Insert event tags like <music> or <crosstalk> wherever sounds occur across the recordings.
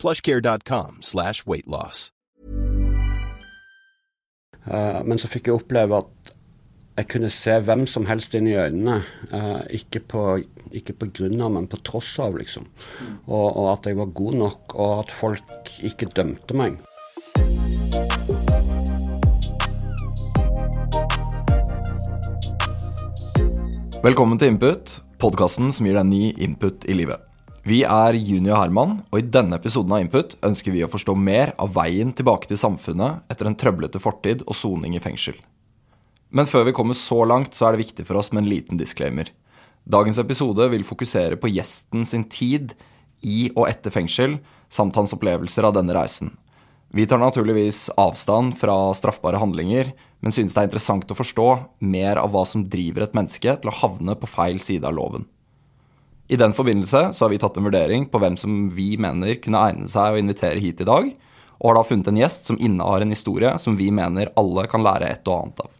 plushcare.com slash weightloss. Uh, men så fikk jeg oppleve at jeg kunne se hvem som helst inn i øynene. Uh, ikke, på, ikke på grunn av, men på tross av, liksom. Og, og at jeg var god nok, og at folk ikke dømte meg. Velkommen til Input, podkasten som gir deg ny input i livet. Vi er Juni og Herman, og i denne episoden av Input ønsker vi å forstå mer av veien tilbake til samfunnet etter en trøblete fortid og soning i fengsel. Men før vi kommer så langt, så er det viktig for oss med en liten disclaimer. Dagens episode vil fokusere på gjesten sin tid i og etter fengsel, samt hans opplevelser av denne reisen. Vi tar naturligvis avstand fra straffbare handlinger, men synes det er interessant å forstå mer av hva som driver et menneske til å havne på feil side av loven. I den forbindelse så har vi tatt en vurdering på hvem som vi mener kunne egne seg å invitere hit i dag, og har da funnet en gjest som innehar en historie som vi mener alle kan lære et og annet av.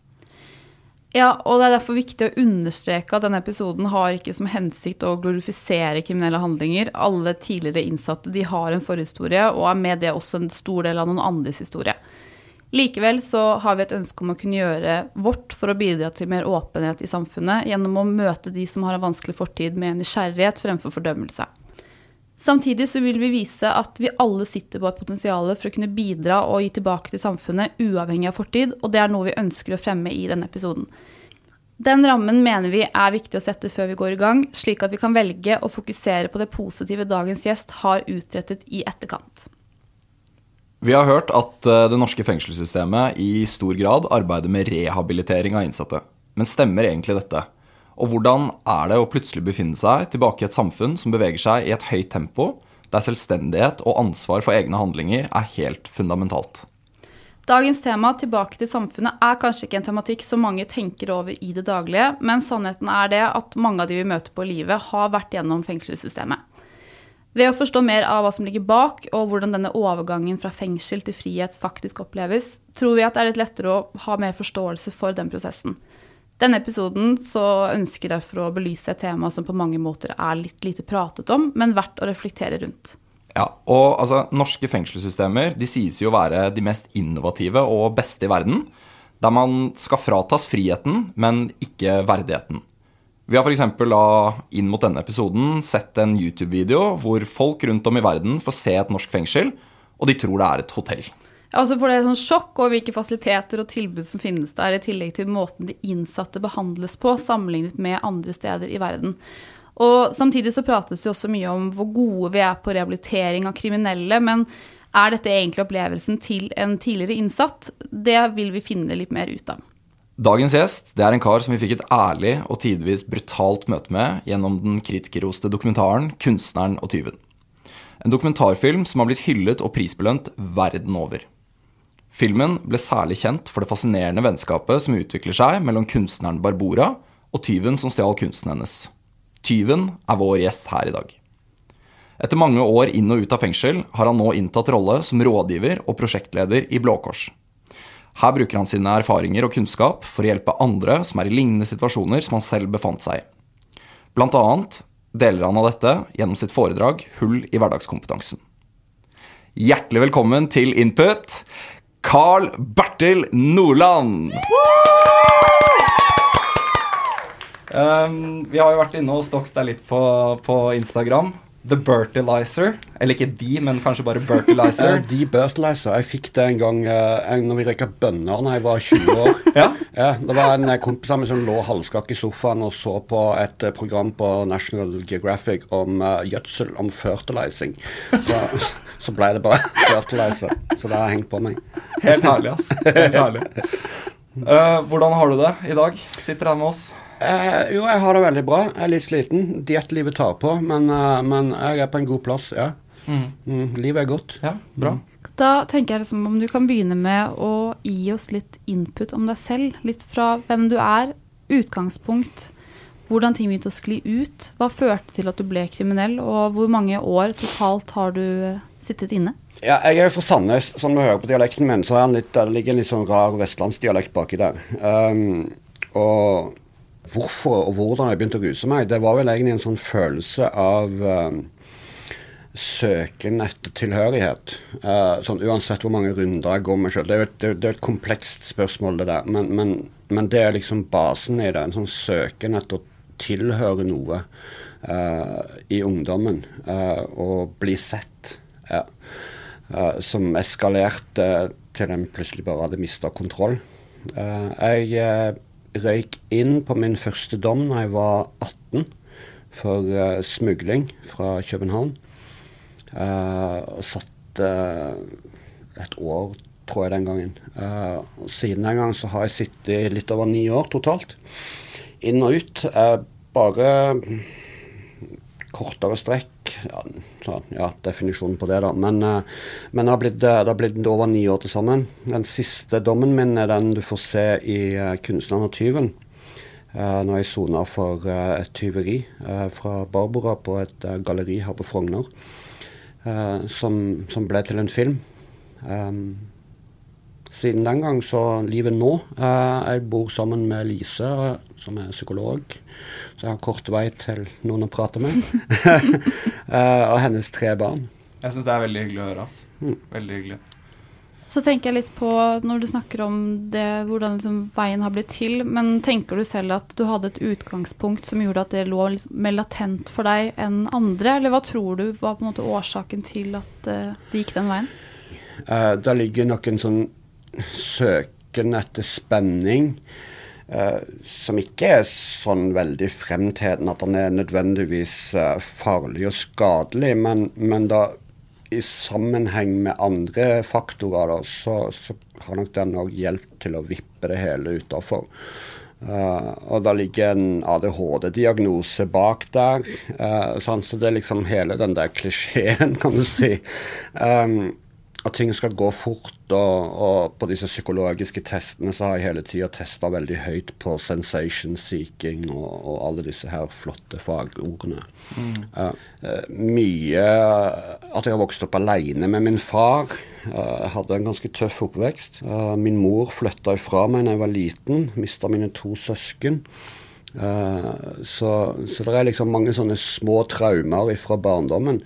Ja, og det er derfor viktig å understreke at denne episoden har ikke som hensikt å glorifisere kriminelle handlinger. Alle tidligere innsatte de har en forhistorie, og er med det også en stor del av noen andres historie. Likevel så har vi et ønske om å kunne gjøre vårt for å bidra til mer åpenhet i samfunnet, gjennom å møte de som har en vanskelig fortid med nysgjerrighet fremfor fordømmelse. Samtidig så vil vi vise at vi alle sitter på et potensial for å kunne bidra og gi tilbake til samfunnet uavhengig av fortid, og det er noe vi ønsker å fremme i denne episoden. Den rammen mener vi er viktig å sette før vi går i gang, slik at vi kan velge å fokusere på det positive dagens gjest har utrettet i etterkant. Vi har hørt at eh, det norske fengselssystemet i stor grad arbeider med rehabilitering av innsatte. Men stemmer egentlig dette? Og hvordan er det å plutselig befinne seg tilbake i et samfunn som beveger seg i et høyt tempo, der selvstendighet og ansvar for egne handlinger er helt fundamentalt? Dagens tema, tilbake til samfunnet, er kanskje ikke en tematikk som mange tenker over i det daglige, men sannheten er det at mange av de vi møter på livet, har vært gjennom fengselssystemet. Ved å forstå mer av hva som ligger bak, og hvordan denne overgangen fra fengsel til frihet faktisk oppleves, tror vi at det er litt lettere å ha mer forståelse for den prosessen. Denne episoden ønsker jeg derfor å belyse et tema som på mange måter er litt lite pratet om, men verdt å reflektere rundt. Ja, og altså, Norske fengselssystemer de sies jo å være de mest innovative og beste i verden. Der man skal fratas friheten, men ikke verdigheten. Vi har f.eks. inn mot denne episoden sett en YouTube-video hvor folk rundt om i verden får se et norsk fengsel, og de tror det er et hotell. Ja, for får er sånn sjokk over hvilke fasiliteter og tilbud som finnes der, i tillegg til måten de innsatte behandles på, sammenlignet med andre steder i verden. Og Samtidig så prates det også mye om hvor gode vi er på rehabilitering av kriminelle. Men er dette egentlig opplevelsen til en tidligere innsatt? Det vil vi finne litt mer ut av. Dagens gjest det er en kar som vi fikk et ærlig og tidvis brutalt møte med gjennom den kritikerroste dokumentaren 'Kunstneren og tyven'. En dokumentarfilm som har blitt hyllet og prisbelønt verden over. Filmen ble særlig kjent for det fascinerende vennskapet som utvikler seg mellom kunstneren Barbora og tyven som stjal kunsten hennes. Tyven er vår gjest her i dag. Etter mange år inn og ut av fengsel har han nå inntatt rolle som rådgiver og prosjektleder i Blå Kors. Her bruker han sine erfaringer og kunnskap for å hjelpe andre som er i lignende situasjoner som han selv befant seg i. Blant annet deler han av dette gjennom sitt foredrag Hull i hverdagskompetansen. Hjertelig velkommen til Input, Carl Bertil Nordland. Um, vi har jo vært inne og stokket deg litt på, på Instagram. The Bertilizer. Eller ikke de, men kanskje bare Bertilizer. Uh, <laughs> the Bertilizer. Jeg fikk det en gang uh, når vi røyka bønner da jeg var 20 år. <laughs> ja? ja? Det var en uh, kompis av meg som lå halvskakk i sofaen og så på et uh, program på National Geographic om gjødsel, om fertilizing. Så <laughs> så ble det bare fertilizer. Så det har hengt på meg. Helt herlig, ass. Helt herlig. Uh, hvordan har du det i dag? Sitter her med oss. Uh, jo, jeg har det veldig bra. Jeg er litt sliten. Diettlivet tar på, men, uh, men, jeg er på en god plass, ja. Mm. Mm, livet er godt. Ja, bra. Mm. Da tenker jeg liksom om du kan begynne med å gi oss litt input om deg selv. Litt fra hvem du er, utgangspunkt, hvordan ting begynte å skli ut. Hva førte til at du ble kriminell, og hvor mange år totalt har du sittet inne? Ja, jeg er jo fra Sandnes. Som du hører på dialekten min, så er litt, det ligger en litt sånn rar vestlandsdialekt baki der. Um, og hvorfor og hvordan jeg begynte å ruse meg, det var vel egentlig en sånn følelse av um, søken etter tilhørighet. Uh, sånn, uansett hvor mange runder jeg går med sjøl. Det, det, det, er et komplekst spørsmål, det der. Men, men, men, det er liksom basen i det. En sånn søken etter å tilhøre noe uh, i ungdommen. Uh, og bli sett. Ja. som eskalerte til en plutselig bare hadde mista kontroll. jeg røyk inn på min første dom da jeg var 18 for smugling fra København. Uh, og satt uh, et år, tror jeg, den gangen. Uh, og siden den gang så har jeg sittet litt over ni år totalt. Inn og ut. bare kortere strekk. Ja, så, ja, definisjonen på det, da. Men, men det, har blitt, det, har blitt, over ni år til sammen. Den siste dommen min er den du får se i uh, 'Kunstneren og tyven'. Når jeg sona for et tyveri fra Barbora på et galleri her på Frogner. Som, som, ble til en film. Siden den gang så livet nå. Jeg bor sammen med Lise, som er psykolog, så jeg har kort vei til noen å prate med. uh, <laughs> og hennes tre barn. Jeg syns det er veldig hyggelig å høre. Altså. Mm. Veldig hyggelig. Så tenker jeg litt på, når du snakker om det, hvordan liksom veien har blitt til, men tenker du selv at du hadde et utgangspunkt som gjorde at det lå liksom mer latent for deg enn andre, eller hva tror du var på en måte årsaken til at uh, det gikk den veien? Uh, det ligger nok en sånn søken etter spenning. Uh, som ikke er sånn veldig fremtredende at den er nødvendigvis uh, farlig og skadelig, men, men da i sammenheng med andre faktorer, da, så, så, har nok den òg hjulpet til å vippe det hele utafor. Uh, og da ligger en ADHD-diagnose bak der. Uh, så det er liksom hele den der klisjeen, <laughs> kan du si. Um, at ting skal gå fort. Og, og, på disse psykologiske testene så har jeg hele tida testa veldig høyt på sensation seeking og, og, alle disse her flotte fagordene. Mm. Uh, mye at jeg har vokst opp alene med min far. Uh, jeg hadde en ganske tøff oppvekst. Uh, min mor flytta ifra meg da jeg var liten. Mista mine to søsken. så, så det er liksom mange sånne små traumer fra barndommen.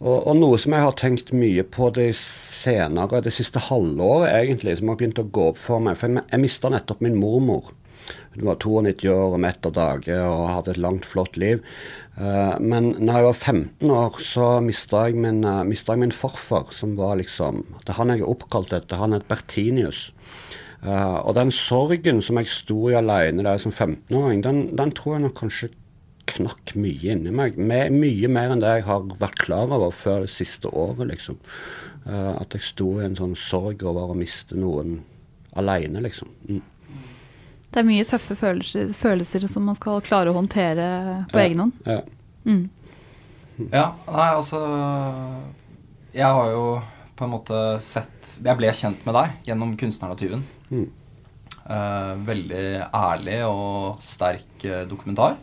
Og, og, noe som jeg har tenkt mye på det senere, det siste halvåret egentlig, som har begynt å gå opp for meg. For jeg, jeg mista nettopp min mormor. Hun var 92 år og mett av dage og hadde et langt, flott liv. Uh, men når jeg var 15 år, så mista jeg, min, uh, jeg min farfar, som var liksom Det er han jeg er oppkalt etter. Han het Bertinius. Uh, og den sorgen som jeg sto i alene der som 15-åring, den, den, tror jeg nok kanskje knakk mye inni meg. Med, mye mer enn det jeg har vært klar over før det siste året, liksom. Uh, at jeg sto i en sånn sorg over å miste noen aleine, liksom. Mm. Det er mye tøffe følelser, følelser, som man skal klare å håndtere på ja, egen hånd. Ja. Mm. ja. Nei, altså Jeg har jo på en måte sett Jeg ble kjent med deg gjennom 'Kunstneren og tyven'. Mm. Uh, veldig ærlig og sterk uh, dokumentar.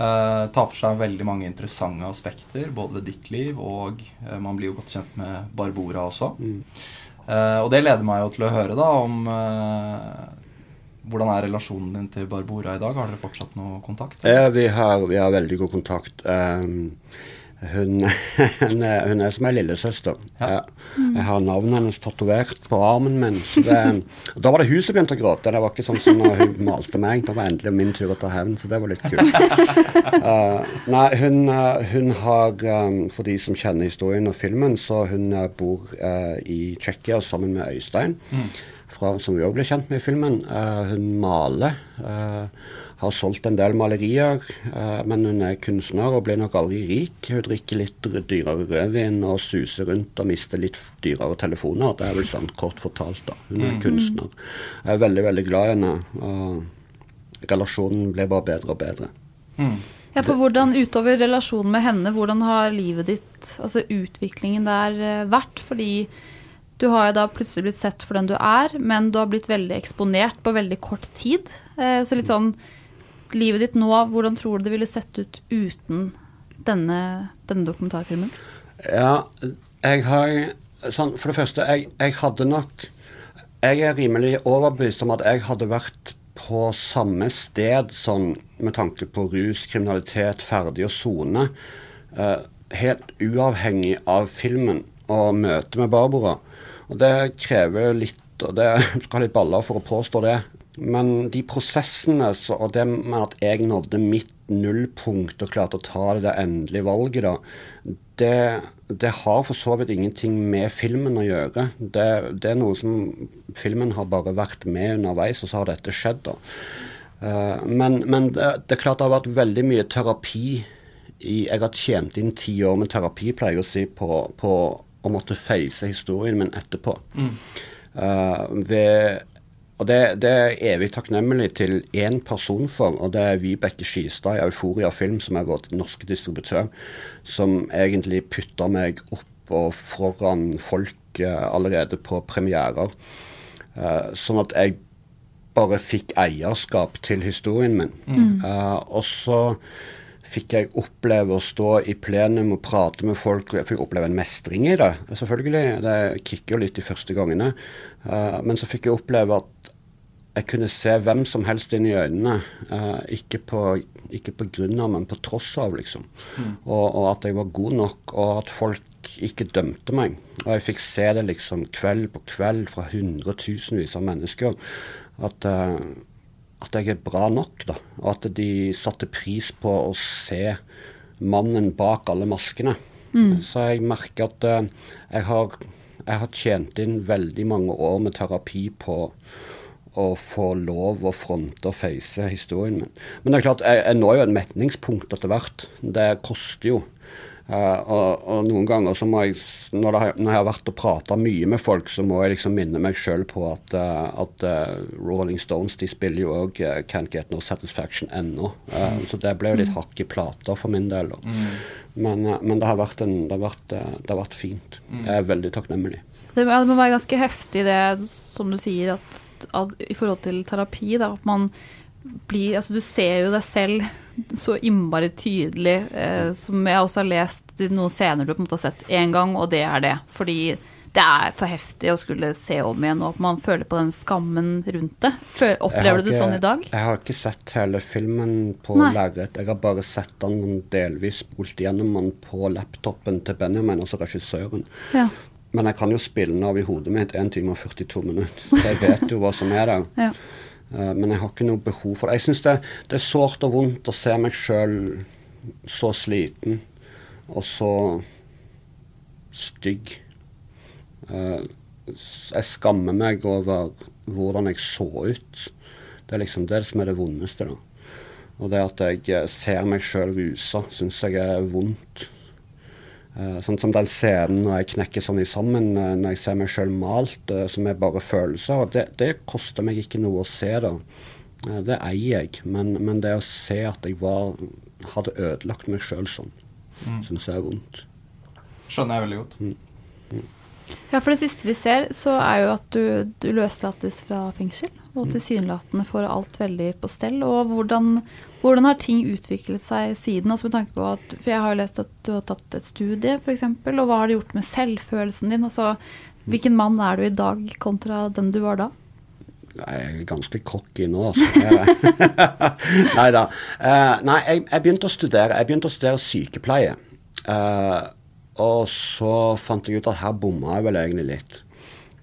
Uh, tar for seg veldig mange interessante aspekter, både ved ditt liv og uh, man blir jo godt kjent med Barbora også. Mm. Uh, og det leder meg jo til å høre da om hvordan er relasjonen din til Barbora i dag? Har dere fortsatt noe kontakt? Ja, vi har, vi har veldig god kontakt. Um, hun, hun, er, hun, er, som ei lillesøster. Ja. Jeg har navnet hennes tatovert på armen min. Det, da var det hun som begynte å gråte. Det var ikke sånn som når hun malte meg. Det var endelig min tur å ta hevn, så det var litt kult. Uh, <laughs> nei, hun, uh, hun har, um, for de som kjenner historien og filmen, så hun bor uh, i Tsjekkia sammen med Øystein, mm. fra, som vi òg ble kjent med i filmen. Uh, hun maler. Uh, har solgt en del malerier, eh, men hun er kunstner og blir nok aldri rik. Hun drikker litt dyrere rødvin og suser rundt og mister litt dyrere telefoner. Det er vel sånn kort fortalt, da. Hun er mm. kunstner. Jeg er veldig, veldig glad i henne. Og relasjonen ble bare bedre og bedre. Mm. Ja, for hvordan utover relasjonen med henne, hvordan har livet ditt, altså utviklingen der, eh, vært? Fordi Du har jo da plutselig blitt sett for den du er, men du har blitt veldig eksponert på veldig kort tid. Eh, så litt sånn Livet ditt nå, hvordan tror du det ville sett ut uten denne, denne dokumentarfilmen? Ja, jeg har sånn, For det første, jeg, jeg hadde nok Jeg er rimelig overbevist om at jeg hadde vært på samme sted sånn med tanke på rus, kriminalitet, ferdig å sone. Uh, helt uavhengig av filmen og møtet med Barbara. Og det krever litt, og det <laughs> skal ha litt baller for å påstå det. Men de prosessene så, og det med at jeg nådde mitt nullpunkt og klarte å ta det endelige valget, da, det, det, har for så vidt ingenting med filmen å gjøre. Det, det, er noe som filmen har bare vært med underveis, og så har dette skjedd. da. Uh, men, men det, det, er klart det har vært veldig mye terapi i Jeg har tjent inn ti år med terapi, pleier jeg å si, på, på å måtte face historien min etterpå. Mm. Uh, ved, og det, det, er evig takknemlig til én person for, og det er Vibeke Skistad i Euforia Film, som er vår norske distributør, som egentlig putter meg opp og foran folk uh, allerede på premierer. Uh, sånn at jeg bare fikk eierskap til historien min. Mm. og så fikk jeg oppleve å stå i plenum og prate med folk. Jeg fikk oppleve en mestring i det, selvfølgelig. Det kicker jo litt de første gangene. Uh, men så fikk jeg oppleve at jeg kunne se hvem som helst inn i øynene. Uh, ikke, på, ikke på grunn av, men på tross av, liksom. Mm. Og, og, at jeg var god nok, og at folk ikke dømte meg. Og jeg fikk se det liksom kveld på kveld fra hundretusenvis av mennesker. At uh, at jeg er bra nok, da. Og at de satte pris på å se mannen bak alle maskene. Mm. Så jeg merker at uh, jeg, har, jeg, har, tjent inn veldig mange år med terapi på å få lov å fronte og face historien min. Men det er klart, jeg, jeg når jo et metningspunkt etter hvert. Det koster jo. Uh, og, og, noen ganger så må jeg, når, har, når jeg har vært og prata mye med folk, så må jeg liksom minne meg sjøl på at, uh, at uh, Rolling Stones de spiller jo òg Can't Get No Satisfaction ennå. Mm. Så det ble jo litt hakk i plata for min del. Mm. Men, men, det, har vært en, det, har vært, det har vært fint. Mm. Jeg er veldig takknemlig. Det, det, må være ganske heftig det, som du sier, at, at i forhold til terapi, da, at man blir Altså, du ser jo deg selv så innmari tydelig, eh, som jeg også har lest noen scener du på en måte har sett én gang, og det er det. Fordi det er for heftig å skulle se om igjen, og at man føler på den skammen rundt det. Opplever du det sånn i dag? Jeg har ikke sett hele filmen på lerret. Jeg har bare sett den delvis spolt gjennom den på laptopen til Benjamin, altså regissøren. Ja. Men jeg kan jo spille den av i hodet mitt 1 time og 42 minutter. Jeg vet jo hva som er der. Ja. Uh, men jeg har ikke noe behov for det. Jeg syns det, det, er sårt og vondt å se meg sjøl så sliten og så stygg. Uh, jeg skammer meg over hvordan jeg så ut. Det er liksom det som er det vondeste. da. Og det at jeg ser meg sjøl rusa, syns jeg er vondt. Uh, sånn som den scenen når jeg knekker sånn i sammen, uh, når jeg ser meg sjøl malt, uh, som er bare følelser. Det, det, koster meg ikke noe å se, da. det eier jeg. Men, men, det å se at jeg var, hadde ødelagt meg sjøl sånn, mm. syns jeg er vondt. Skjønner jeg veldig godt. Mm. Mm. Ja, for det siste vi ser, så er jo at du, du løslates fra fengsel. Og mm. tilsynelatende får alt veldig på stell. Og hvordan, hvordan, har ting utviklet seg siden? Altså med tanke på at, For jeg har jo lest at du har tatt et studie, f.eks. Og hva har det gjort med selvfølelsen din? Altså, hvilken mann er du i dag kontra den du var da? Jeg er ganske cocky nå, altså. <laughs> nei da. Uh, nei, jeg, jeg, begynte å studere. Jeg begynte å studere sykepleie. Uh, og så fant jeg ut at her bomma jeg vel egentlig litt.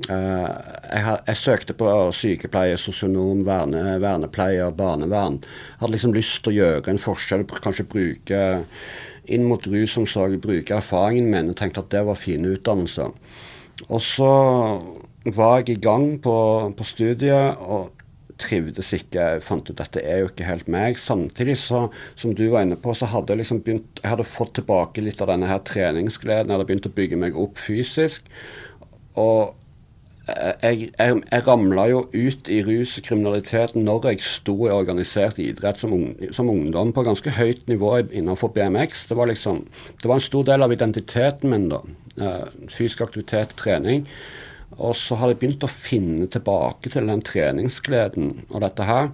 Uh, jeg, jeg, søkte på sykepleier, sosionom, verne, vernepleier, barnevern. Hadde liksom lyst til å gjøre en forskjell, kanskje bruke inn mot rusomsorg, bruke erfaringen min. Jeg tenkte at det var fine utdannelser. Og så var jeg i gang på, på studiet og trivdes ikke. Jeg fant ut at dette er jo ikke helt meg. Samtidig så, som du var inne på, så hadde jeg liksom begynt Jeg hadde fått tilbake litt av denne her treningsgleden. Jeg hadde begynt å bygge meg opp fysisk. Og jeg, jeg, jeg ramla jo ut i rus når jeg sto i organisert idrett som, som, ungdom på ganske høyt nivå innenfor BMX. Det var liksom, det var en stor del av identiteten min, da. Uh, fysisk aktivitet, trening. Og så har jeg begynt å finne tilbake til den treningsgleden og dette her.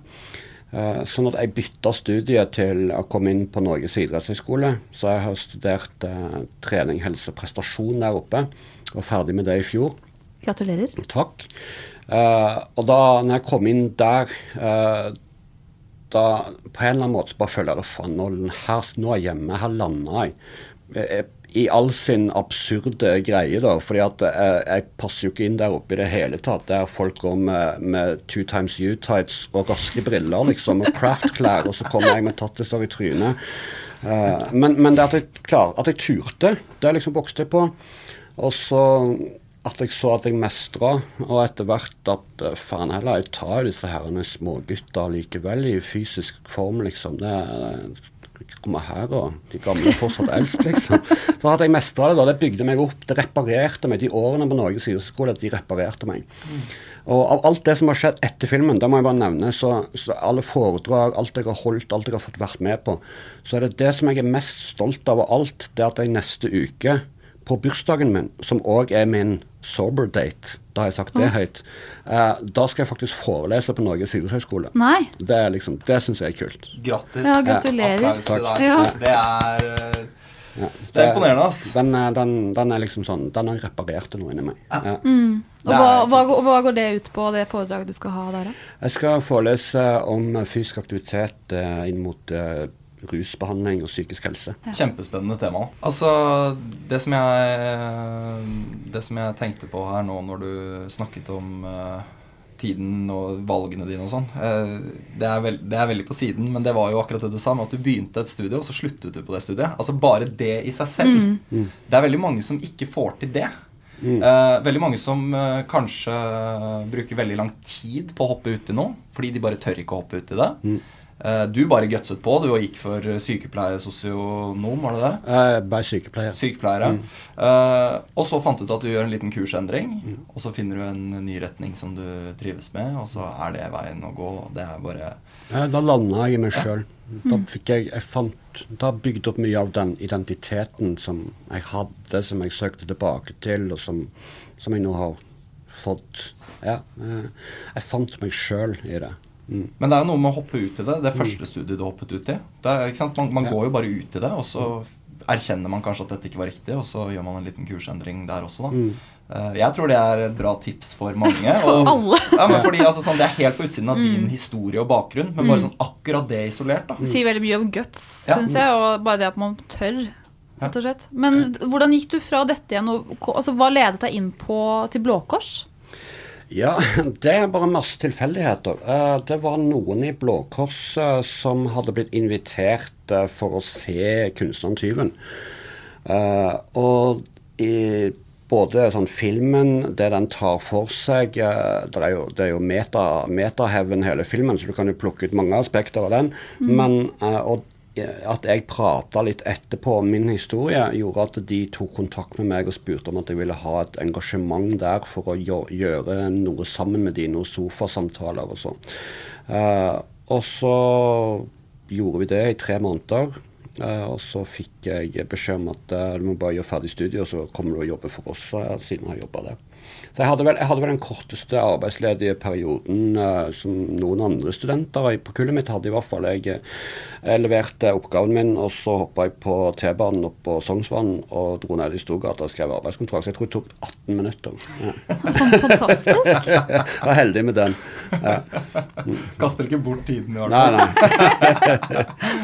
Sånn at jeg bytta studie til å komme inn på Norges idrettshøgskole, så jeg har studert uh, trening, helse, prestasjon der oppe. Var ferdig med det i fjor. Gratulerer. Takk. Uh, og da når jeg kom inn der, da på en eller annen måte bare føler jeg at faen, nå, her, nå er jeg hjemme, her landa jeg. jeg i all sin absurde greie, da. fordi at jeg, jeg, passer jo ikke inn der oppe i det hele tatt. Der folk går med, med two times U-tights og raske briller, liksom, og craft-klær, og så kommer jeg med tattiser i trynet. Uh, men, men, det at jeg, klar, at jeg turte, det jeg liksom vokst på. Og så at jeg så at jeg mestra, og etter hvert at uh, faen heller, jeg tar jo disse herrene smågutta likevel i fysisk form, liksom. Det det kommer her, og de gamle fortsatt eldst, liksom. Så hadde jeg mestra det, da. Det bygde meg opp. Det reparerte meg. De årene på Norges idrettsskole, de reparerte meg. Og av alt det som har skjedd etter filmen, det må jeg bare nevne, så, så, alle foredrag, alt jeg har holdt, alt jeg har fått vært med på, så er det det som jeg er mest stolt av av alt, det at jeg neste uke, på bursdagen min, som òg er min sober date, da har jeg sagt det høyt. Uh, da skal jeg faktisk forelese på Norges idrettshøgskole. Det, er liksom, det syns jeg er kult. Grattis. Ja, gratulerer. Til deg. Ja. Det er eh, Ja, Det er imponerende, ass. Den, er- den, den er liksom sånn Den har reparert noe inni meg. Ja. Og hva, hva, går- hva går det ut på, det foredraget du skal ha der, da? Jeg skal forelese om fysisk aktivitet eh, inn mot eh, rusbehandling og psykisk helse. Kjempespennende tema. Altså, det som jeg Det som jeg tenkte på her nå når du snakket om uh, tiden og valgene dine og sånn, uh, det, er det er veldig på siden, men det var jo akkurat det du sa, med at du begynte et studie, og så sluttet du på det studiet. Altså bare det i seg selv. Det er veldig mange som ikke får til det. Eh, veldig mange som eh, kanskje bruker veldig lang tid på å hoppe uti noe, fordi de bare tør ikke å hoppe uti det. Eh, du bare gutset på. Du gikk for sykepleiersosionom, var det det? Jeg ble bare sykepleier. Sykepleiere. Eh, og så fant du ut at du gjør en liten kursendring, og så finner du en ny retning som du trives med, og så er det veien å gå. Det er bare Ja, da landa jeg i meg sjøl. Da fikk jeg Jeg fant Da bygde opp mye av den identiteten som jeg hadde, som jeg søkte tilbake til, og som, som jeg nå har fått. Ja. eh, Jeg fant meg sjøl i det. Mm. Men det er jo noe med å hoppe ut i det. Det første studiet du hoppet ut i. Det er, ikke sant? Man, man Ja. går jo bare ut i det, og så erkjenner man kanskje at dette ikke var riktig, og så gjør man en liten kursendring der også, da. Mm. jeg tror det er et bra tips for mange. <laughs> For og- alle. <laughs> ja, men fordi altså, sånn, Det er helt på utsiden av din historie og bakgrunn, men bare sånn akkurat det isolert. da. Det sier veldig mye om guts, Ja. syns jeg, og bare det at man tør. Rett og slett. Men hvordan gikk du fra dette igjen? Og, altså, hva ledet deg inn på, til Blå Kors? Ja, det er bare masse tilfeldigheter. Eh, Det var noen i Blå Kors eh, som hadde blitt invitert eh, for å se 'Kunstneren tyven'. Og i både sånn filmen, det den tar for seg Det er jo, det er jo meta, metaheaven hele filmen, så du kan jo plukke ut mange aspekter av den. Men eh, og at jeg prata litt etterpå om min historie, gjorde at de tok kontakt med meg og spurte om at jeg ville ha et engasjement der for å gjøre noe sammen med de, noen sofasamtaler og sånn. Uh, og så gjorde vi det i tre måneder. Uh, og så fikk jeg beskjed om at uh, du må bare gjøre ferdig studiet, og så kommer du og jobber for oss, eh, siden jeg har jobba der. Så jeg hadde, vel, jeg hadde vel den korteste arbeidsledige perioden uh, som noen andre studenter på kullet mitt hadde, i hvert fall. Jeg, eh, jeg leverte oppgaven min, og så hoppa jeg på T-banen opp på Sognsvann og dro ned i Storgata og skrev arbeidskontrakt. Så jeg tror det tok 18 minutter. Ja. <laughs> Fantastisk. <laughs> Jeg var heldig med den. Ja. Kaster ikke bort tiden, i hvert fall. nei.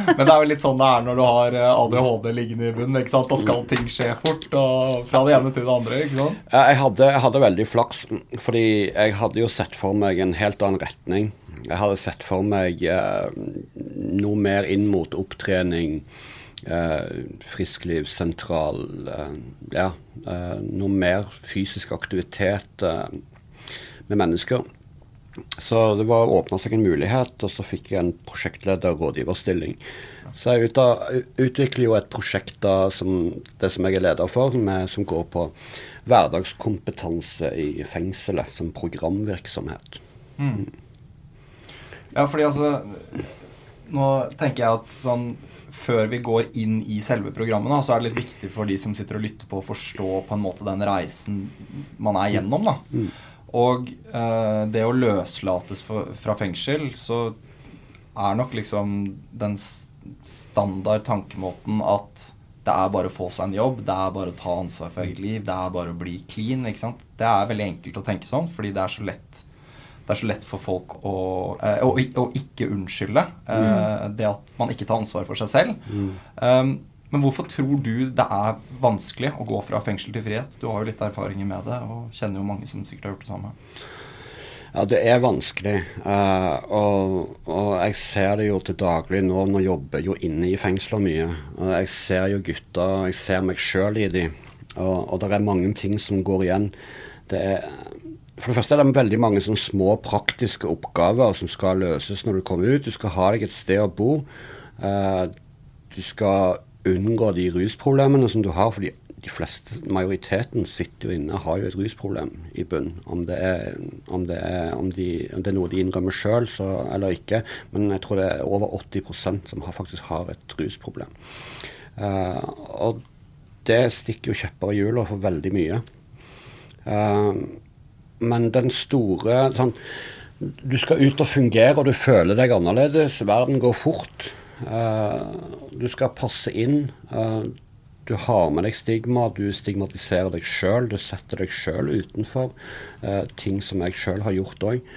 <laughs> Men det er jo litt sånn det er når du har eh, ADHD liggende i bunnen. ikke sant? Da skal ting skje fort, og fra det ene til det andre. ikke sant? Jeg hadde, jeg hadde veldig flaks, fordi jeg hadde jo sett for meg en helt annen retning. Jeg hadde sett for meg eh, noe mer inn mot opptrening, eh, frisklivssentral, eh, ja, eh, noe mer fysisk aktivitet eh, med mennesker. Så det var åpna seg en mulighet, og så fikk jeg en prosjektleder-rådgiverstilling. Så jeg utvikler jo et prosjekt da, som det som jeg er leder for, med, som går på hverdagskompetanse i fengselet som programvirksomhet. Ja, fordi altså nå tenker jeg at sånn før vi går inn i selve programmet, da, så er det litt viktig for de som sitter og lytter på, å forstå på en måte den reisen man er gjennom. da. Mm. Og eh, det å løslates for, fra fengsel, så er nok liksom den standard tankemåten at det er bare å få seg en jobb, det er bare å ta ansvar for eget liv, det er bare å bli clean. ikke sant? Det er veldig enkelt å tenke sånn, fordi det er så lett, det er så lett for folk å, eh, å, å ikke unnskylde eh, mm. det at man ikke tar ansvar for seg selv. Mm. Um, men hvorfor tror du det er vanskelig å gå fra fengsel til frihet? Du har jo litt erfaringer med det, og kjenner jo mange som sikkert har gjort det samme. Ja, det er vanskelig. Uh, og, og, jeg ser det jo til daglig nå. Nå jobber jeg jo inne i fengsler mye. Og jeg ser jo gutter, jeg ser meg sjøl i dem. Og, og det er mange ting som går igjen. Det er, for det første er det veldig mange sånne små praktiske oppgaver som skal løses når du kommer ut. Du skal ha deg et sted å bo. Uh, du skal unngå de rusproblemene som du har. for de fleste, majoriteten sitter jo inne har jo et rusproblem i bunn. Om om om de, om det er noe de innrømmer sjøl eller ikke. Men jeg tror det er over 80% som har, faktisk har et rusproblem. Uh, og det stikker jo kjepper i hjula for veldig mye. Uh, men den store sånn, Du skal ut og fungere, og du føler deg annerledes. Verden går fort. Uh, du skal passe inn. Uh, du har med deg stigma, du stigmatiserer deg sjøl. Du setter deg sjøl utenfor uh, ting som jeg sjøl har gjort òg.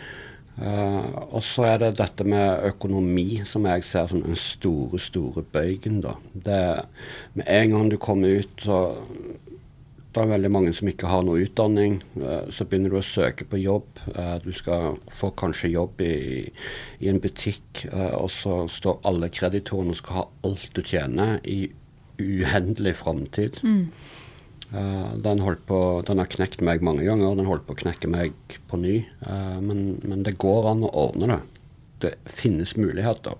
og så er det dette med økonomi som jeg ser som den store, store bøygen. da. Det, med en gang du kommer ut, så det er veldig mange som ikke har noe utdanning. Eh, så begynner du å søke på jobb. Eh, du skal få kanskje jobb i, i en butikk, eh, og så står alle kreditorene og skal ha alt du tjener i uhendelig framtid. Mm. Den, den, har knekt meg mange ganger, den holdt på å knekke meg på ny. Men, men det går an å ordne det. Det finnes muligheter.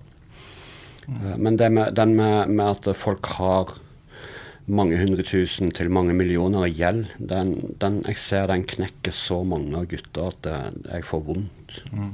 Mm. Men det med, den med, med at folk har mange hundre tusen til mange millioner i gjeld, den, den, jeg ser den knekker så mange gutter at det, jeg får vondt. Mm.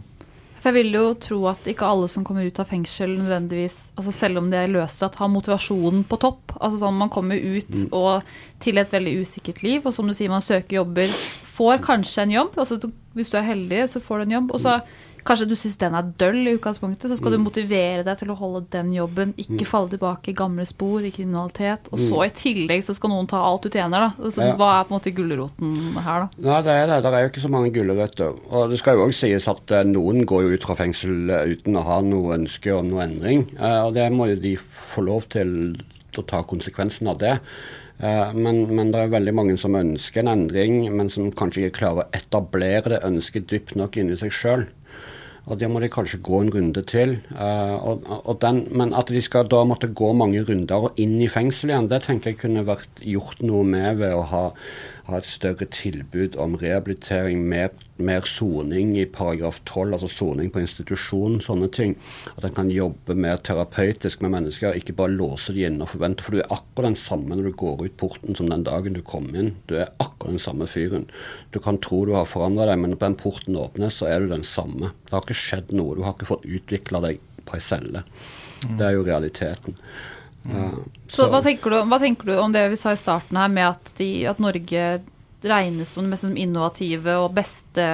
For Jeg vil jo tro at ikke alle som kommer ut av fengsel nødvendigvis, altså selv om de er løslatt, har motivasjonen på topp. Altså sånn Man kommer ut mm. og til et veldig usikkert liv, og som du sier, man søker jobber, får kanskje en jobb. altså Hvis du er heldig, så får du en jobb. og så mm Kanskje du syns den er døll i utgangspunktet, så skal mm. du motivere deg til å holde den jobben, ikke mm. falle tilbake i gamle spor, i kriminalitet. Og så mm. i tillegg så skal noen ta alt du tjener, da. Så ja. Hva er på en måte gulroten her, da? Nei, det er det. Det er jo ikke så mange gulrøtter. Og det skal jo òg sies at uh, noen går jo ut fra fengsel uh, uten å ha noe ønske om noe endring. Uh, og det må jo de få lov til å ta konsekvensen av det. Men, men, det er veldig mange som ønsker en endring, men som kanskje ikke klarer å etablere det ønsket dypt nok inni seg sjøl. Og det må de kanskje gå en runde til. Uh, og, og den, men at de skal da måtte gå mange runder og inn i fengsel igjen, det tenker jeg kunne vært gjort noe med ved å ha ha et større tilbud om rehabilitering, mer, mer soning i paragraf 12, altså soning på institusjon, sånne ting. At en kan jobbe mer terapeutisk med mennesker, ikke bare låse de inne og forvente. For du er akkurat den samme når du går ut porten som den dagen du kom inn. Du er akkurat den samme fyren. Du kan tro du har forandra deg, men når den porten åpnes, så er du den samme. Det har ikke skjedd noe. Du har ikke fått utvikla deg på ei celle. Det er jo realiteten. Mm. Så, hva tenker, du, hva tenker, du, om det vi sa i starten her, med at, de, at Norge regnes som det mest innovative og beste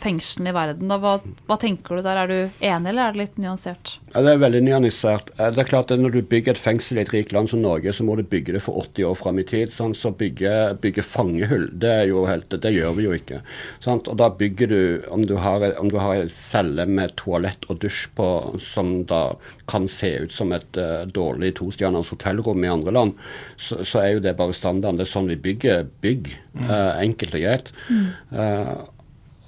fengslene i verden. Hva, hva, tenker du der? Er du enig, eller er det litt nyansert? Ja, det er veldig nyansert. Eh, det er klart at Når du bygger et fengsel i et rikt land som Norge, så må du bygge det for 80 år fram i tid. Sant? Så bygge, bygge, fangehull, det, er jo helt, det gjør vi jo ikke. Sant? Og da bygger du Om du har, om du har en celle med toalett og dusj på, som da kan se ut som et uh, dårlig tostjerners hotellrom i andre land, så, så, er jo det bare standarden. Det er sånn vi bygger bygg. Mm. Uh, enkelt og greit. Mm. Uh,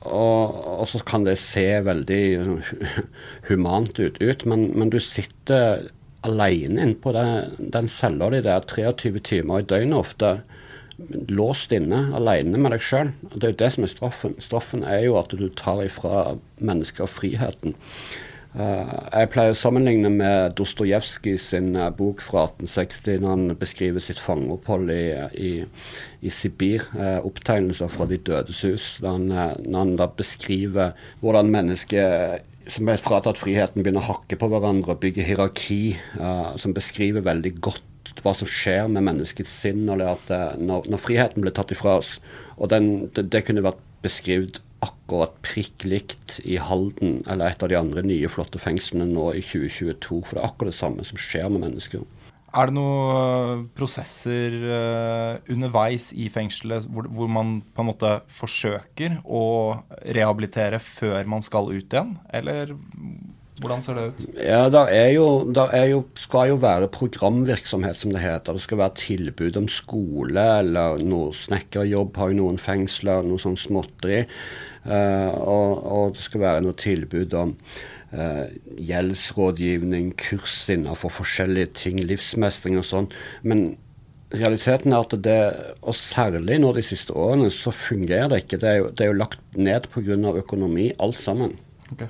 og, og, så kan det se veldig humant ut, ut men, men, du sitter alene inne på den cella di der 23 timer i døgnet ofte. Låst inne, alene med deg sjøl. Det er jo det som er straffen. Straffen er jo at du tar ifra mennesker friheten. Uh, jeg pleier å sammenligne med Dostojevskij sin uh, bok fra 1860, når han beskriver sitt fangeopphold i, i, i Sibir. Uh, opptegnelser fra De dødes hus. Da han, når han da beskriver hvordan mennesket som er fratatt friheten, begynner å hakke på hverandre og bygge hierarki, som beskriver veldig godt hva som skjer med menneskets sinn når, når, friheten ble tatt ifra oss. Og den, det, det, kunne vært beskrevet akkurat prikk likt i Halden eller et av de andre nye, flotte fengslene nå i 2022. For det er akkurat det samme som skjer med mennesker. Er det noen prosesser uh, underveis i fengselet hvor, hvor, man på en måte forsøker å rehabilitere før man skal ut igjen, eller hvordan ser det ut? Ja, Der, er jo, der er jo, skal jo være programvirksomhet, som det heter. Det skal være tilbud om skole eller noe snekkerjobb har jo noen fengsler, noe sånn småtteri. Uh, og, og det skal være noe tilbud om uh, gjeldsrådgivning, kurs innenfor forskjellige ting, livsmestring og sånn. Men realiteten er at det, og særlig nå de siste årene, så fungerer det ikke. Det er jo, det er jo lagt ned pga. økonomi, alt sammen. Okay.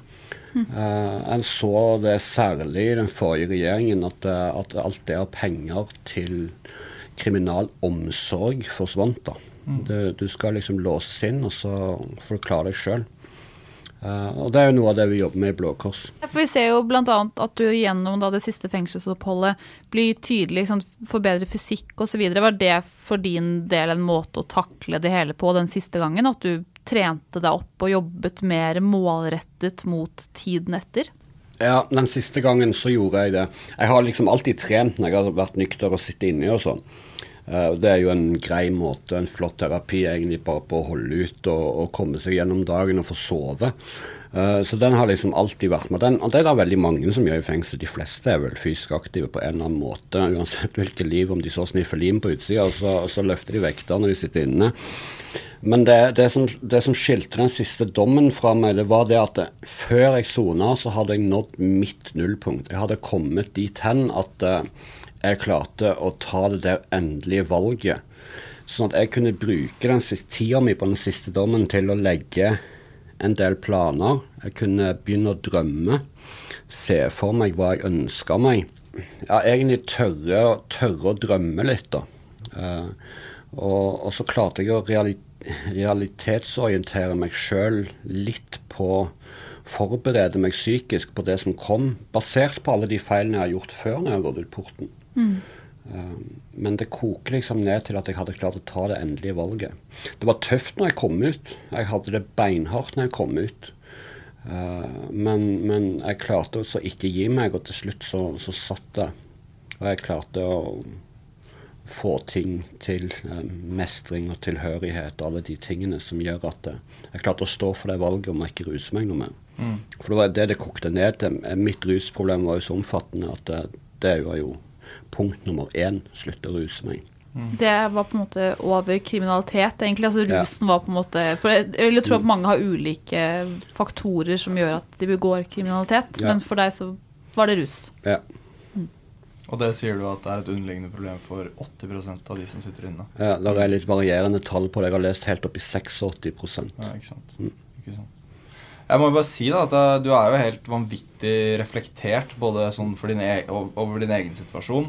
Uh, en så det særlig i den forrige regjeringen, at, at alt det av penger til kriminalomsorg forsvant. da. Mm. Det, du skal liksom låses inn, og så får du klare deg sjøl. Uh, og Det er jo noe av det vi jobber med i Blå Kors. For Vi ser jo bl.a. at du gjennom da, det siste fengselsoppholdet blir tydelig, sånn, forbedrer fysikk osv. Var det for din del en måte å takle det hele på den siste gangen? At du trente deg opp og jobbet mer målrettet mot tiden etter? Ja, den siste gangen så gjorde jeg det. Jeg har liksom alltid trent når jeg har vært nykter og sittet inni og sånn. Uh, det er jo en grei måte, en flott terapi egentlig bare på å holde ut og, og komme seg gjennom dagen og få sove. Uh, så den har liksom alltid vært med. Den, og det er det veldig mange som gjør i fengsel. De fleste er vel fysisk aktive på en eller annen måte, uansett hvilket liv. Om de så sniffer lim på utsida, så, så løfter de vekter når de sitter inne. Men det, det, som, det, som, skilte den siste dommen fra meg, det var det at før jeg sona, så hadde jeg nådd mitt nullpunkt. Jeg hadde kommet dit hen at uh, jeg klarte å ta det der endelige valget. Sånn at jeg kunne bruke den tida mi på den siste dommen til å legge en del planer. Jeg kunne begynne å drømme. Se for meg hva jeg ønska meg. Ja, egentlig tørre, tørre, å drømme litt, da. Uh, og, og, så klarte jeg å reali realitetsorientere meg sjøl litt på Forberede meg psykisk på det som kom, basert på alle de feilene jeg har gjort før når jeg har gått ut porten. Mm. men det koker liksom ned til at jeg hadde klart å ta det endelige valget. Det var tøft når jeg kom ut. Jeg hadde det beinhardt når jeg kom ut. Uh, men, men, jeg klarte å ikke gi meg, og til slutt så, så satt det. Og jeg klarte å få ting til uh, mestring og tilhørighet, og alle de tingene som gjør at jeg klarte å stå for det valget om jeg ikke ruser meg noe mer. Mm. For det var det det kokte ned til. Mitt rusproblem var jo så omfattende at det, det var jo punkt nummer én slutte å ruse meg. Mm. Det var på en måte over kriminalitet, egentlig. Altså rusen ja. var på en måte For jeg vil tro at mange har ulike faktorer som gjør at de begår kriminalitet, ja. men for deg så var det rus. Ja. Mm. Og det sier du at det er et underliggende problem for 80% av de som sitter inne? Ja, det er litt varierende tall på det. Jeg har lest helt opp i 86% Ja, ikke sant. Mm. Ikke sant. Jeg må jo bare si da, at eh, du er jo helt vanvittig reflektert, både sånn din e over din egen situasjon,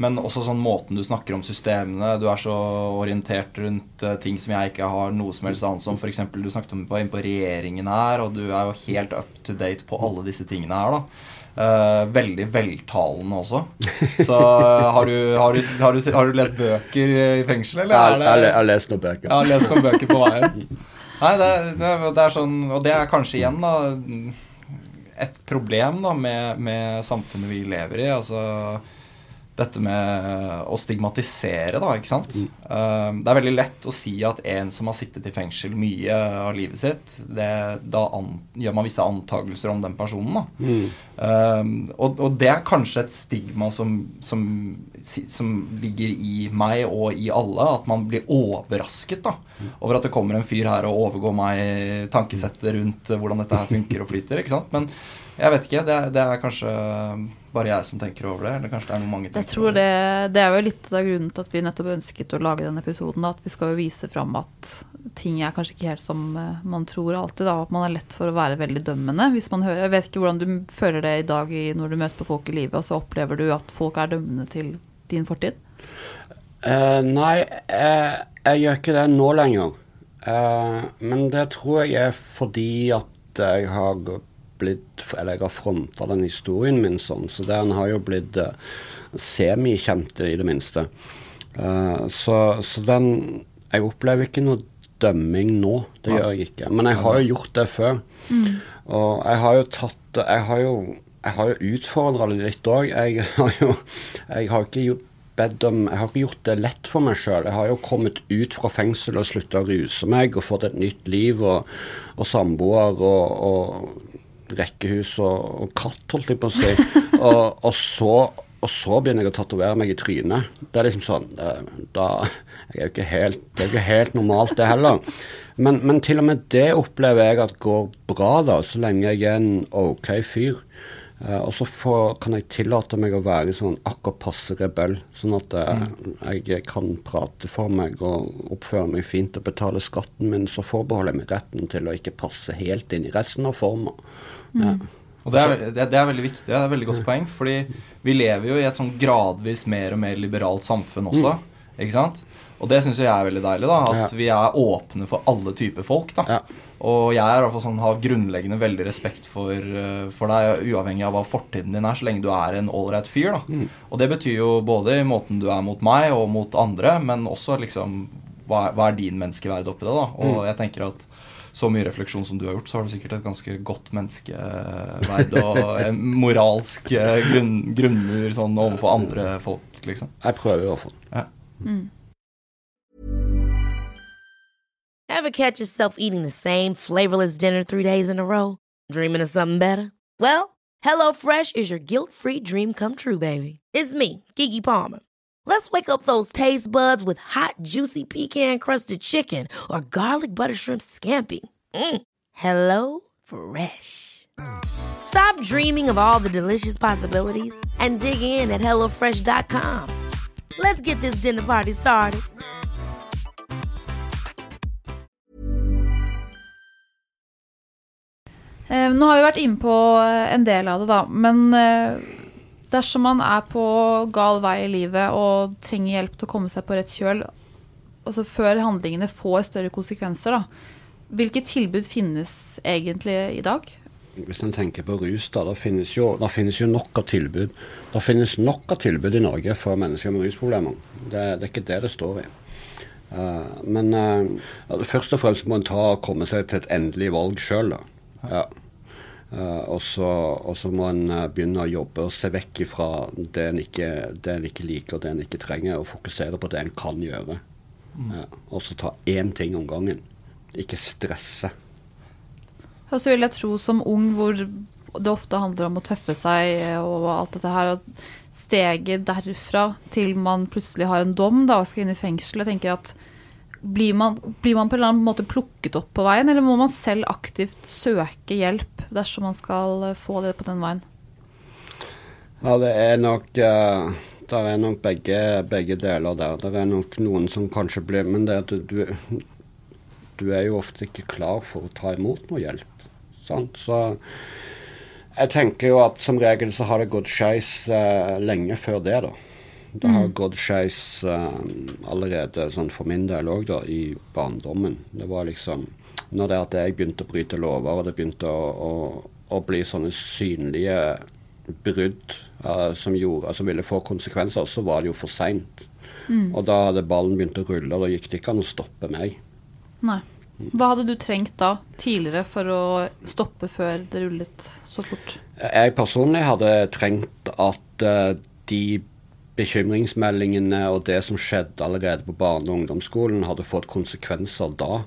men også sånn måten du snakker om systemene. Du er så orientert rundt uh, ting som jeg ikke har noe som helst annet om. F.eks. du snakket om var inne på regjeringen her, og du er jo helt up to date på alle disse tingene her. da. Uh, veldig veltalende også. Så uh, har, du, har, du, har, du, har, du, lest bøker i fengsel, eller? Jeg har lest noen bøker. Jeg har lest noen bøker på veien. Nei, det, det, det, er sånn Og det er kanskje igjen da et problem da med, med samfunnet vi lever i. Altså dette med å stigmatisere, da, ikke sant. Mm. Det er veldig lett å si at en som har sittet i fengsel mye av livet sitt, det, da an, gjør man visse antakelser om den personen. da. Mm. Uh, og, og, det er kanskje et stigma som, som, som, ligger i meg og i alle, at man blir overrasket da, over at det kommer en fyr her og overgår meg tankesettet rundt hvordan dette her funker og flyter. ikke sant? Men jeg vet ikke. Det, det er kanskje bare jeg som tenker over det? Eller kanskje det er noe mange tenker jeg tror det, det er jo litt av grunnen til at vi nettopp ønsket å lage denne episoden. At vi skal jo vise fram at ting er kanskje ikke helt som eh, man tror alltid. Da, at man er lett for å være veldig dømmende. hvis man hører, Jeg vet ikke hvordan du føler det i dag når du møter på folk i livet, og så opplever du at folk er dømmende til din fortid? Uh, nei, uh, jeg gjør ikke det nå lenger. Uh, men det tror jeg er fordi at jeg har blitt Eller jeg har fronta den historien min sånn, så den har jo blitt uh, semikjent, i det minste. Uh, så, så, den Jeg opplever ikke noe dømming nå. Det gjør jeg ikke. Men jeg har jo gjort det før. Mm. Og jeg har jo tatt Jeg har jo, jeg har jo utfordra det litt òg. Jeg <laughs> har jo Jeg har ikke gjort om Jeg har ikke gjort det lett for meg sjøl. Jeg har jo kommet ut fra fengsel og slutta å ruse meg og fått et nytt liv og, og samboer og, og rekkehus og, og, katt, holdt jeg på å si. <laughs> og, og så og så begynner jeg å tatovere meg i trynet. Det er liksom sånn da, jeg er jo ikke helt, Det er jo ikke helt normalt, det heller. Men, men, til og med det opplever jeg at går bra, da, så lenge jeg er en OK fyr. Uh, og så får, kan jeg tillate meg å være sånn akkurat passe rebell, sånn at uh, jeg kan prate for meg og oppføre meg fint og betale skatten min. Så forbeholder jeg meg retten til å ikke passe helt inn i resten av forma. Mm. Ja. Og det er, det, det er, veldig viktig. Det er et veldig godt poeng. Fordi vi lever jo i et sånn gradvis mer og mer liberalt samfunn også. Mm. Ikke sant? Og det syns jeg er veldig deilig. da, At ja. vi er åpne for alle typer folk. da. Ja. Og jeg er i hvert fall sånn, har grunnleggende veldig respekt for, eh, for, deg, uavhengig av hva fortiden din er, så lenge du er en ålreit fyr. da. Mm. Og det betyr jo både i måten du er mot meg og mot andre, men også liksom hva, hva er din menneskeverd oppi det? da? Og mm. jeg tenker at så mye refleksjon som du har gjort, så har du sikkert et ganske godt menneskeverd og en moralsk eh, grunn, grunnmur sånn overfor andre folk, liksom. Jeg prøver i hvert fall. Ja. Mm. Ever catch yourself eating the same flavorless dinner three days in a row? Dreaming of something better? Well, HelloFresh is your guilt-free dream come true, baby. It's me, Gigi Palmer. Let's wake up those taste buds with hot, juicy pecan-crusted chicken or garlic butter shrimp scampi. Mm. Hello Fresh. Stop dreaming of all the delicious possibilities and dig in at HelloFresh.com. Let's get this dinner party started. Eh, nå har vi vært inne på eh, en del av det, da. Men eh, dersom man er på gal vei i livet og trenger hjelp til å komme seg på rett kjøl, altså før handlingene får større konsekvenser, da. Hvilke tilbud finnes egentlig i dag? Hvis en tenker på rus, da, da finnes, jo, da finnes jo nok av tilbud. Det finnes nok av tilbud i Norge for mennesker med rusproblemer. Det, det er ikke det det står i. Uh, men uh, først og fremst må en ta komme seg til et endelig valg sjøl. Ja. Uh, og, så, og, så, må en uh, begynne å jobbe og se vekk ifra det en ikke, det en ikke liker, det en ikke trenger, og fokusere på det en kan gjøre. Mm. Og så ta én ting om gangen. Ikke stresse. Og så vil jeg tro som ung hvor det ofte handler om å tøffe seg og alt dette her, og steget derfra til man plutselig har en dom da, og skal inn i fengsel. Jeg tenker at blir man, blir man, på en eller annen måte plukket opp på veien, eller må man selv aktivt søke hjelp dersom man skal eh, få det på den veien? Ja, det er nok uh, Det er nok begge, begge, deler der. Det er nok noen som kanskje blir Men det at du, du er jo ofte ikke klar for å ta imot noe hjelp. Sant? Så jeg tenker jo at som regel så har det gått skeis uh, lenge før det, da. Det har mm. gått skeis uh, allerede sånn for min del òg, da, i barndommen. Det var liksom Når det at jeg begynte å bryte lover, og det begynte å, å, å bli sånne synlige brudd uh, som, gjorde, som ville få konsekvenser, så var det jo for seint. Mm. Og da hadde ballen begynt å rulle, og da gikk det ikke an å stoppe meg. Nei. Hva hadde du trengt da, tidligere, for å stoppe før det rullet så fort? Jeg personlig hadde trengt at uh, de bekymringsmeldingene og det som skjedde allerede på barne- og ungdomsskolen, hadde fått konsekvenser da.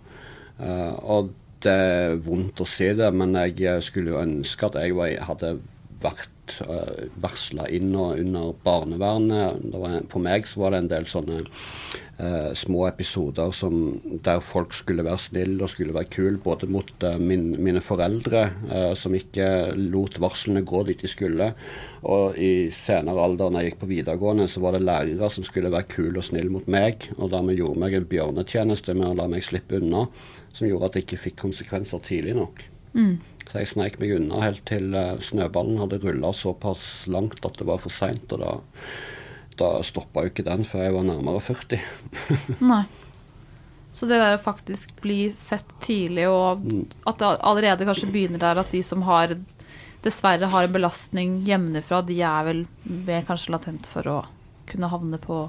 Uh, og det er vondt å si det, men jeg skulle jo ønske at jeg hadde vært uh, eh, varsla inn og under barnevernet. Var, for meg så var det en del sånne uh, små episoder som, der folk skulle være snille og skulle være kule, både mot uh, min, mine foreldre, som ikke lot varslene gå dit de skulle, og i senere alder, når jeg gikk på videregående, så var det lærere som skulle være kule og snille mot meg, og dermed gjorde meg en bjørnetjeneste med å la meg slippe unna, som gjorde at det ikke fikk konsekvenser tidlig nok. Mm. Så jeg sneik meg unna helt til uh, snøballen hadde rulla såpass langt at det var for seint. Og da, da stoppa jo ikke den før jeg var nærmere 40. <laughs> Nei. Så det der å faktisk bli sett tidlig, og mm. at det allerede kanskje begynner der at de som har dessverre har en belastning hjemmefra, de er vel mer kanskje latent for å kunne havne på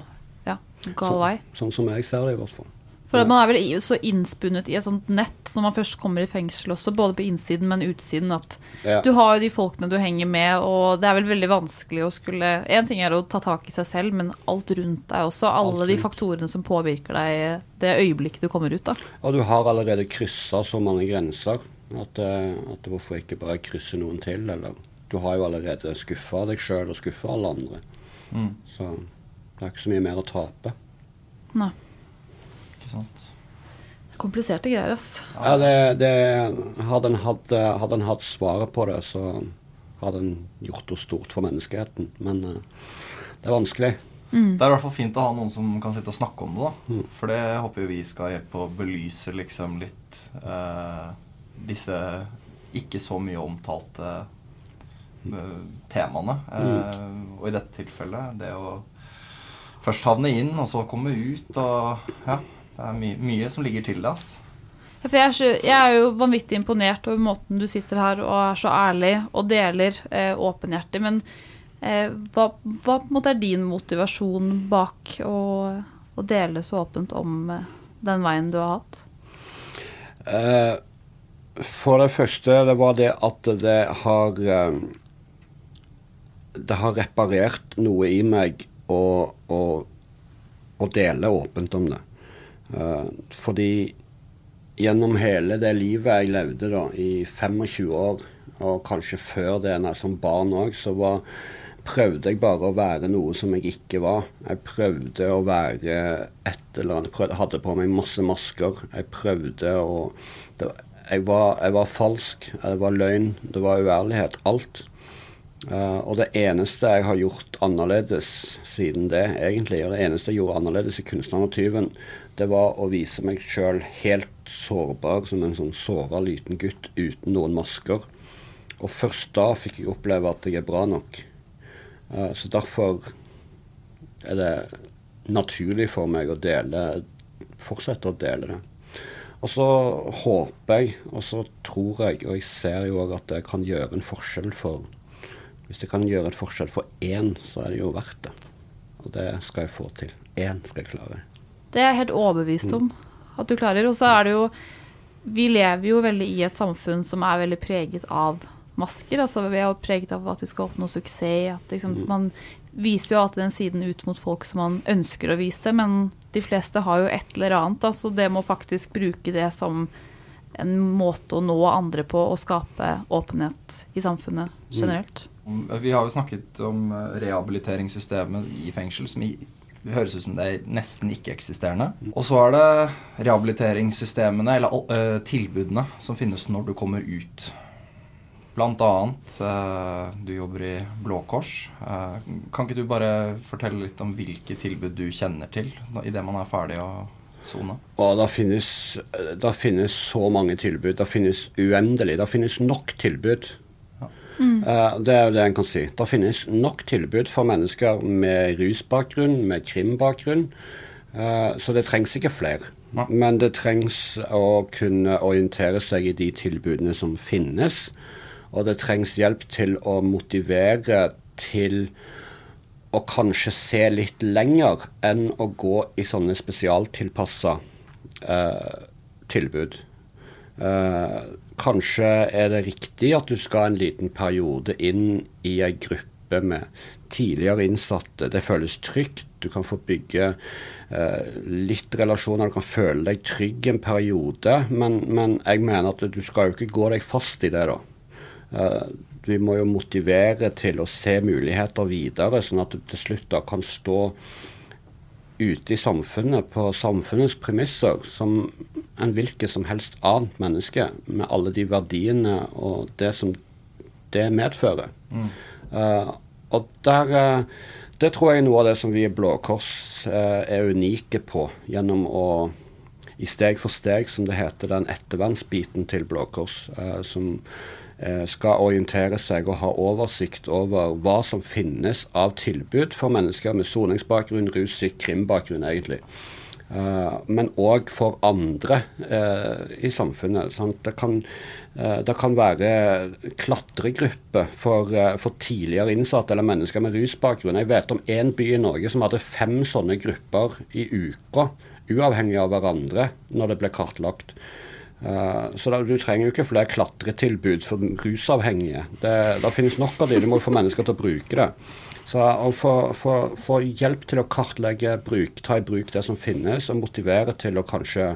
ja, gal vei. Sånn som jeg ser det, i hvert fall. For man er vel så innspunnet i et sånt nett når man først kommer i fengsel også, både på innsiden, men utsiden, at Ja. du har jo de folkene du henger med, og det er vel veldig vanskelig å skulle En ting er å ta tak i seg selv, men alt rundt deg også. Alle de faktorene som påvirker deg det øyeblikket du kommer ut, da. Og du har allerede kryssa så mange grenser at, eh, at hvorfor ikke bare krysse noen til? Eller du har jo allerede skuffa deg sjøl og skuffa alle andre. Så det er ikke så mye mer å tape. Nei. Ikke sant? Kompliserte greier, ass. Ja, det, det, hadde, en hatt, eh, hadde en hatt svaret på det, så hadde en gjort noe stort for menneskeheten. Men uh, det er vanskelig. Det er i hvert fall fint å ha noen som kan sitte og snakke om det. da. For det håper jo vi skal hjelpe å belyse liksom litt uh, disse ikke så mye omtalte temaene. Eh, Og i dette tilfellet det å først havne inn, og så komme ut og Ja. Det er my mye som ligger til det, For jeg, er så, jeg er jo vanvittig imponert over måten du sitter her og er så ærlig og deler eh, åpenhjertig. Men eh, hva, hva på en måte er din motivasjon bak å, å dele så åpent om eh, den veien du har hatt? Eh, for det første, det var det at det har eh, Det har reparert noe i meg å, å, å dele åpent om det. Eh, fordi gjennom hele det livet jeg levde da, i 25 år, og kanskje før det når som barn òg, så var, prøvde jeg bare å være noe som jeg ikke var. Jeg prøvde å være et eller annet. Jeg hadde på meg masse masker. Jeg prøvde å jeg, var, jeg var falsk. Det var løgn. Det var uærlighet. Alt. Uh, og det eneste jeg har gjort annerledes siden det, egentlig, og det eneste jeg gjorde annerledes i 'Kunstneren og tyven', det var å vise meg sjøl helt sårbar som en sånn såra liten gutt uten noen masker. Og først da fikk jeg oppleve at jeg er bra nok. Eh, så derfor er det naturlig for meg å dele Fortsette å dele det. Og så håper jeg, og så tror jeg, og jeg ser jo òg at det kan gjøre en forskjell for Hvis det kan gjøre en forskjell for én, så er det jo verdt det. Og det skal jeg få til. Én skal jeg klare. Det er jeg helt overbevist om at du klarer. Og så er det jo Vi lever jo veldig i et samfunn som er veldig preget av masker. Altså vi er jo preget av at vi skal oppnå suksess. At liksom, Man viser jo alltid den siden ut mot folk som man ønsker å vise, men de fleste har jo et eller annet. Altså det må faktisk bruke det som en måte å nå andre på og skape åpenhet i samfunnet generelt. Vi har jo snakket om eh, rehabiliteringssystemet i fengsel, som i, høres ut som det er nesten ikke-eksisterende. Og så er det rehabiliteringssystemene, eller eh, tilbudene, som finnes når du kommer ut. Blant annet, eh, du jobber i Blå Kors. Eh, kan ikke du bare fortelle litt om hvilke tilbud du kjenner til idet man er ferdig å sone? Og det finnes, det finnes så mange tilbud. Det finnes uendelig. Det finnes nok tilbud. Eh, det er jo det en kan si. Det finnes nok tilbud for mennesker med rusbakgrunn, med krimbakgrunn. Eh, så det trengs ikke flere. Men det trengs å kunne orientere seg i de tilbudene som finnes. Og det trengs hjelp til å motivere til å kanskje se litt lenger enn å gå i sånne spesialtilpassa eh, tilbud. Eh, kanskje er det riktig at du skal en liten periode inn i ei gruppe med tidligere innsatte. Det føles trygt. Du kan få bygge eh, litt relasjoner. Du kan føle deg trygg en periode. Men, men jeg mener at du skal jo ikke gå deg fast i det, da. Eh, vi må jo motivere til å se muligheter videre, sånn at du til slutt da kan stå ute i samfunnet på samfunnets premisser som en hvilket som helst annet menneske, med alle de verdiene og det som det medfører. Eh, og der uh, Det tror jeg er noe av det som vi i Blå Kors uh, er unike på, gjennom å i steg for steg, som det heter, den ettervernsbiten til Blå Kors, som skal orientere seg og ha oversikt over hva som finnes av tilbud for mennesker med soningsbakgrunn, rus, krimbakgrunn, egentlig. Uh, men òg for andre uh, i samfunnet. Det, kan, det kan være klatregrupper for, for, tidligere innsatte eller mennesker med rusbakgrunn. Jeg vet om én by i Norge som hadde fem sånne grupper i uka, uavhengig av hverandre, når det ble kartlagt. Så da, Du trenger jo ikke flere klatretilbud for rusavhengige. Det, det finnes nok av de, du må få mennesker til å bruke det. Så å få, hjelp til å kartlegge, bruk, ta i bruk det som finnes, og motivere til å kanskje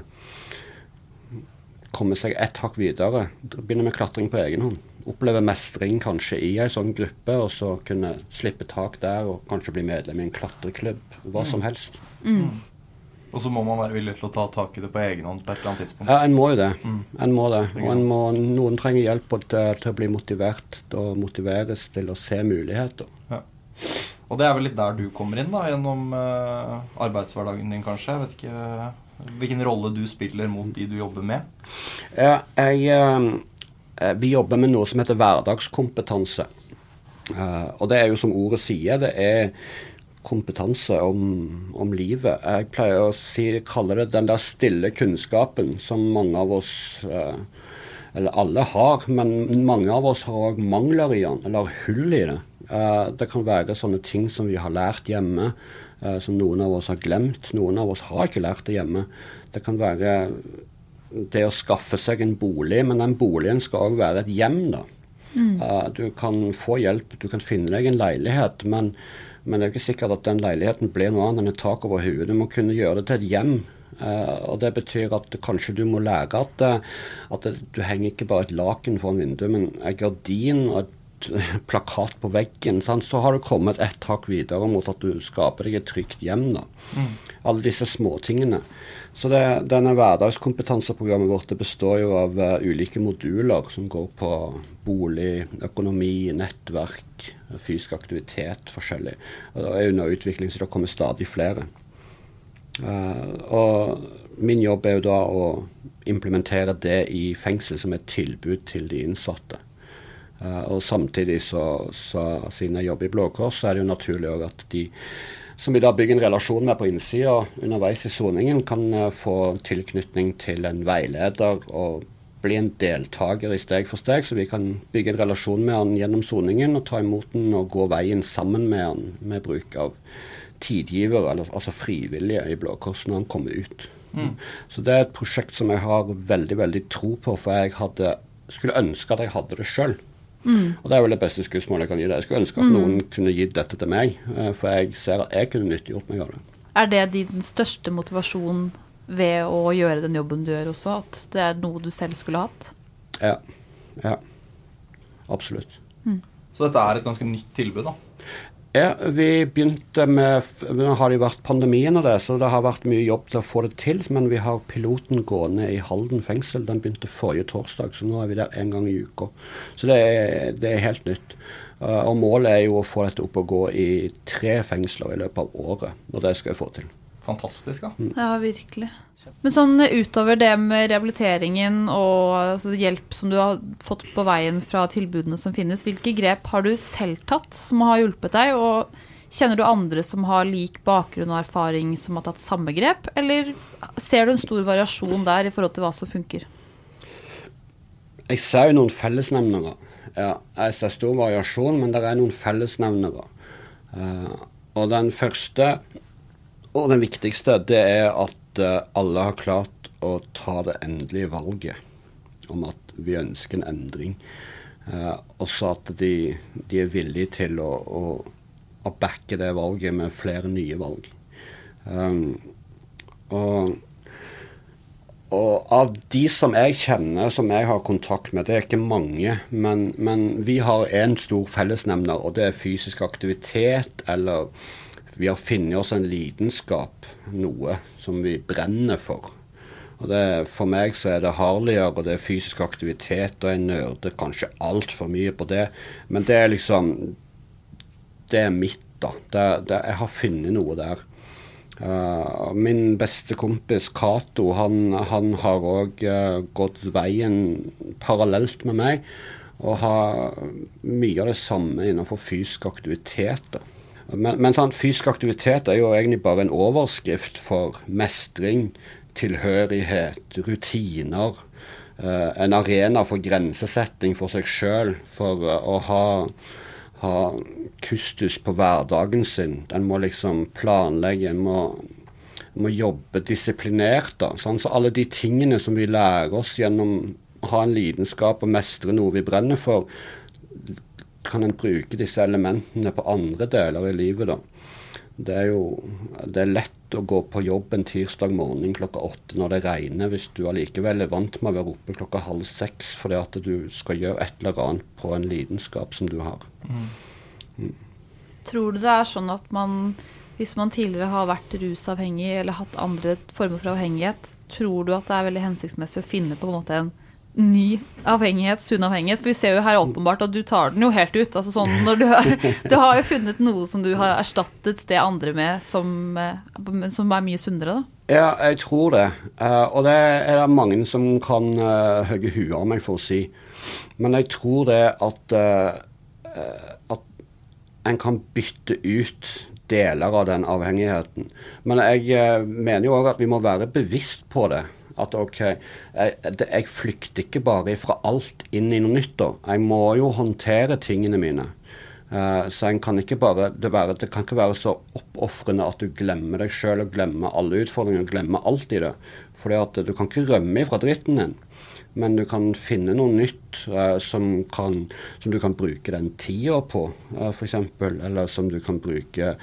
komme seg ett hakk videre. Begynne med klatring på egen hånd. Oppleve mestring kanskje i ei sånn gruppe, og så kunne slippe tak der og kanskje bli medlem i en klatreklubb. Hva som mm. helst. Mm. Og så må man være villig til å ta tak i det på egen hånd på et eller annet tidspunkt. Ja, en må jo det. Mm. En må det. Og en må, noen trenger hjelp til, til, å bli motivert og motiveres til å se muligheter. Ja. Og det er vel litt der du kommer inn, da, gjennom uh, arbeidshverdagen din, kanskje. Jeg vet ikke uh, hvilken rolle du spiller mot de du jobber med? Ja, jeg, uh, vi jobber med noe som heter hverdagskompetanse. og det er jo som ordet sier, det er kompetanse om, om, livet. Jeg pleier å si, kalle det den der stille kunnskapen som mange av oss Eller alle har, men mange av oss har òg mangler i den, eller hull i det. Eh, det kan være sånne ting som vi har lært hjemme, eh, som noen av oss har glemt. Noen av oss har ikke lært det hjemme. Det kan være det å skaffe seg en bolig, men den boligen skal òg være et hjem, da. Mm. Eh, du kan få hjelp, du kan finne deg en leilighet, men, men det er jo ikke sikkert at den leiligheten blir noe annet enn et tak over huet. Du må kunne gjøre det til et hjem. Uh, og Det betyr at kanskje du må lære at, at du henger ikke bare et laken foran vinduet, men en gardin og et plakat på veggen, sant? så har du kommet ett tak videre mot at du skaper deg et trygt hjem. da. Mm. Alle disse småtingene. Så det, denne hverdagskompetanseprogrammet vårt det består jo av uh, ulike moduler som går på bolig, økonomi, nettverk, fysisk aktivitet, forskjellig. Og det er under utvikling, så det kommer stadig flere. Uh, og min jobb er jo da å implementere det i fengsel som et tilbud til de innsatte. Uh, og samtidig, så, så, siden jeg jobber i Blå Kors, så er det jo naturlig at de som vi da bygger en relasjon med på innsida underveis i soningen, kan uh, få tilknytning til en veileder og bli en deltaker i Steg for steg, så vi kan bygge en relasjon med han gjennom soningen og ta imot den og gå veien sammen med han med bruk av tidgiver, eller, altså frivillige i Blå Kors når han kommer ut. Mm. Så det er et prosjekt som jeg har veldig, veldig tro på, for jeg hadde, skulle ønske at jeg hadde det sjøl. Mm. Og Det er vel det beste skussmålet jeg kan gi deg. Jeg skulle ønske at mm. noen kunne gitt dette til meg, eh, for jeg ser at jeg kunne nyttiggjort meg av det. Er det din største motivasjon ved å gjøre den jobben du gjør også, at det er noe du selv skulle hatt? Ja. Ja. Absolutt. Mm. Så dette er et ganske nytt tilbud, da? Ja, vi begynte med Nå har det jo vært pandemien og det, så det har vært mye jobb til å få det til. Men vi har piloten gående i Halden fengsel. Den begynte forrige torsdag, så nå er vi der en gang i uka. Så det er, det er helt nytt. Uh, og målet er jo å få dette opp og gå i tre fengsler i løpet av året. Og det skal vi få til. Fantastisk, da. Mm. Ja, virkelig. Men sånn utover det med rehabiliteringen og altså, hjelp som du har fått på veien fra tilbudene som finnes, hvilke grep har du selv tatt som har hjulpet deg? Og kjenner du andre som har lik bakgrunn og erfaring som har tatt samme grep, eller ser du en stor variasjon der i forhold til hva som funker? Jeg ser jo noen fellesnevnere. Ja, jeg ser stor variasjon, men det er noen fellesnevnere. Uh, og den første og den viktigste, det er at Eh, alle har klart å ta det endelige valget om at vi ønsker en endring. Eh, også at de, de, er villige til å, å, å, backe det valget med flere nye valg. Um, og, og, av de som jeg kjenner, som jeg har kontakt med, det er ikke mange, men, men vi har én stor fellesnevner, og det er fysisk aktivitet eller vi har funnet oss en lidenskap, noe som vi brenner for. Og det, For meg så er det hardligere, og det er fysisk aktivitet, og jeg nerder kanskje altfor mye på det. Men det er liksom Det er mitt, da. Det, det, jeg har funnet noe der. Uh, min beste kompis Cato, han, han, har òg uh, gått veien parallelt med meg. Og har mye av det samme innenfor fysisk aktivitet. da. Men, men sånn, fysisk aktivitet er jo egentlig bare en overskrift for mestring, tilhørighet, rutiner. Uh, en arena for grensesetting for seg sjøl, for uh, å ha, ha kustus på hverdagen sin. Den må liksom planlegge, en må, må jobbe disiplinert. da, sånn. Så alle de tingene som vi lærer oss gjennom å ha en lidenskap og mestre noe vi brenner for, kan en bruke disse elementene på andre deler i livet, da. Det er jo det er lett å gå på jobb en tirsdag morgen klokka åtte når det regner, hvis du allikevel er vant med å være oppe klokka halv seks fordi at du skal gjøre et eller annet på en lidenskap som du har. Mm. Mm. Tror du det er sånn at man, hvis man tidligere har vært rusavhengig eller hatt andre former for avhengighet, tror du at det er veldig hensiktsmessig å finne på en måte en ny avhengighet, sunn avhengighet. For vi ser jo her åpenbart at du tar den jo helt ut. Altså sånn når du, <laughs> du har jo funnet noe som du har erstattet det andre med, som, eh, som er mye sunnere, da. Ja, jeg tror det. Uh, og det er det mange som kan uh, hogge huet av meg for å si. Men jeg tror det at, at en kan bytte ut deler av den avhengigheten. Men jeg mener jo òg at vi må være bevisst på det. At OK, jeg, jeg, flykter ikke bare fra alt inn i noe nytt. da. Jeg må jo håndtere tingene mine. Uh, så en kan ikke bare, det, være, det kan ikke være så oppofrende at du glemmer deg sjøl og glemmer alle utfordringer glemmer alt i det. Fordi at du kan ikke rømme ifra dritten din. Men du kan finne noe nytt uh, som, kan, som, du kan bruke den tida på, uh, eh, f.eks. Eller som du kan bruke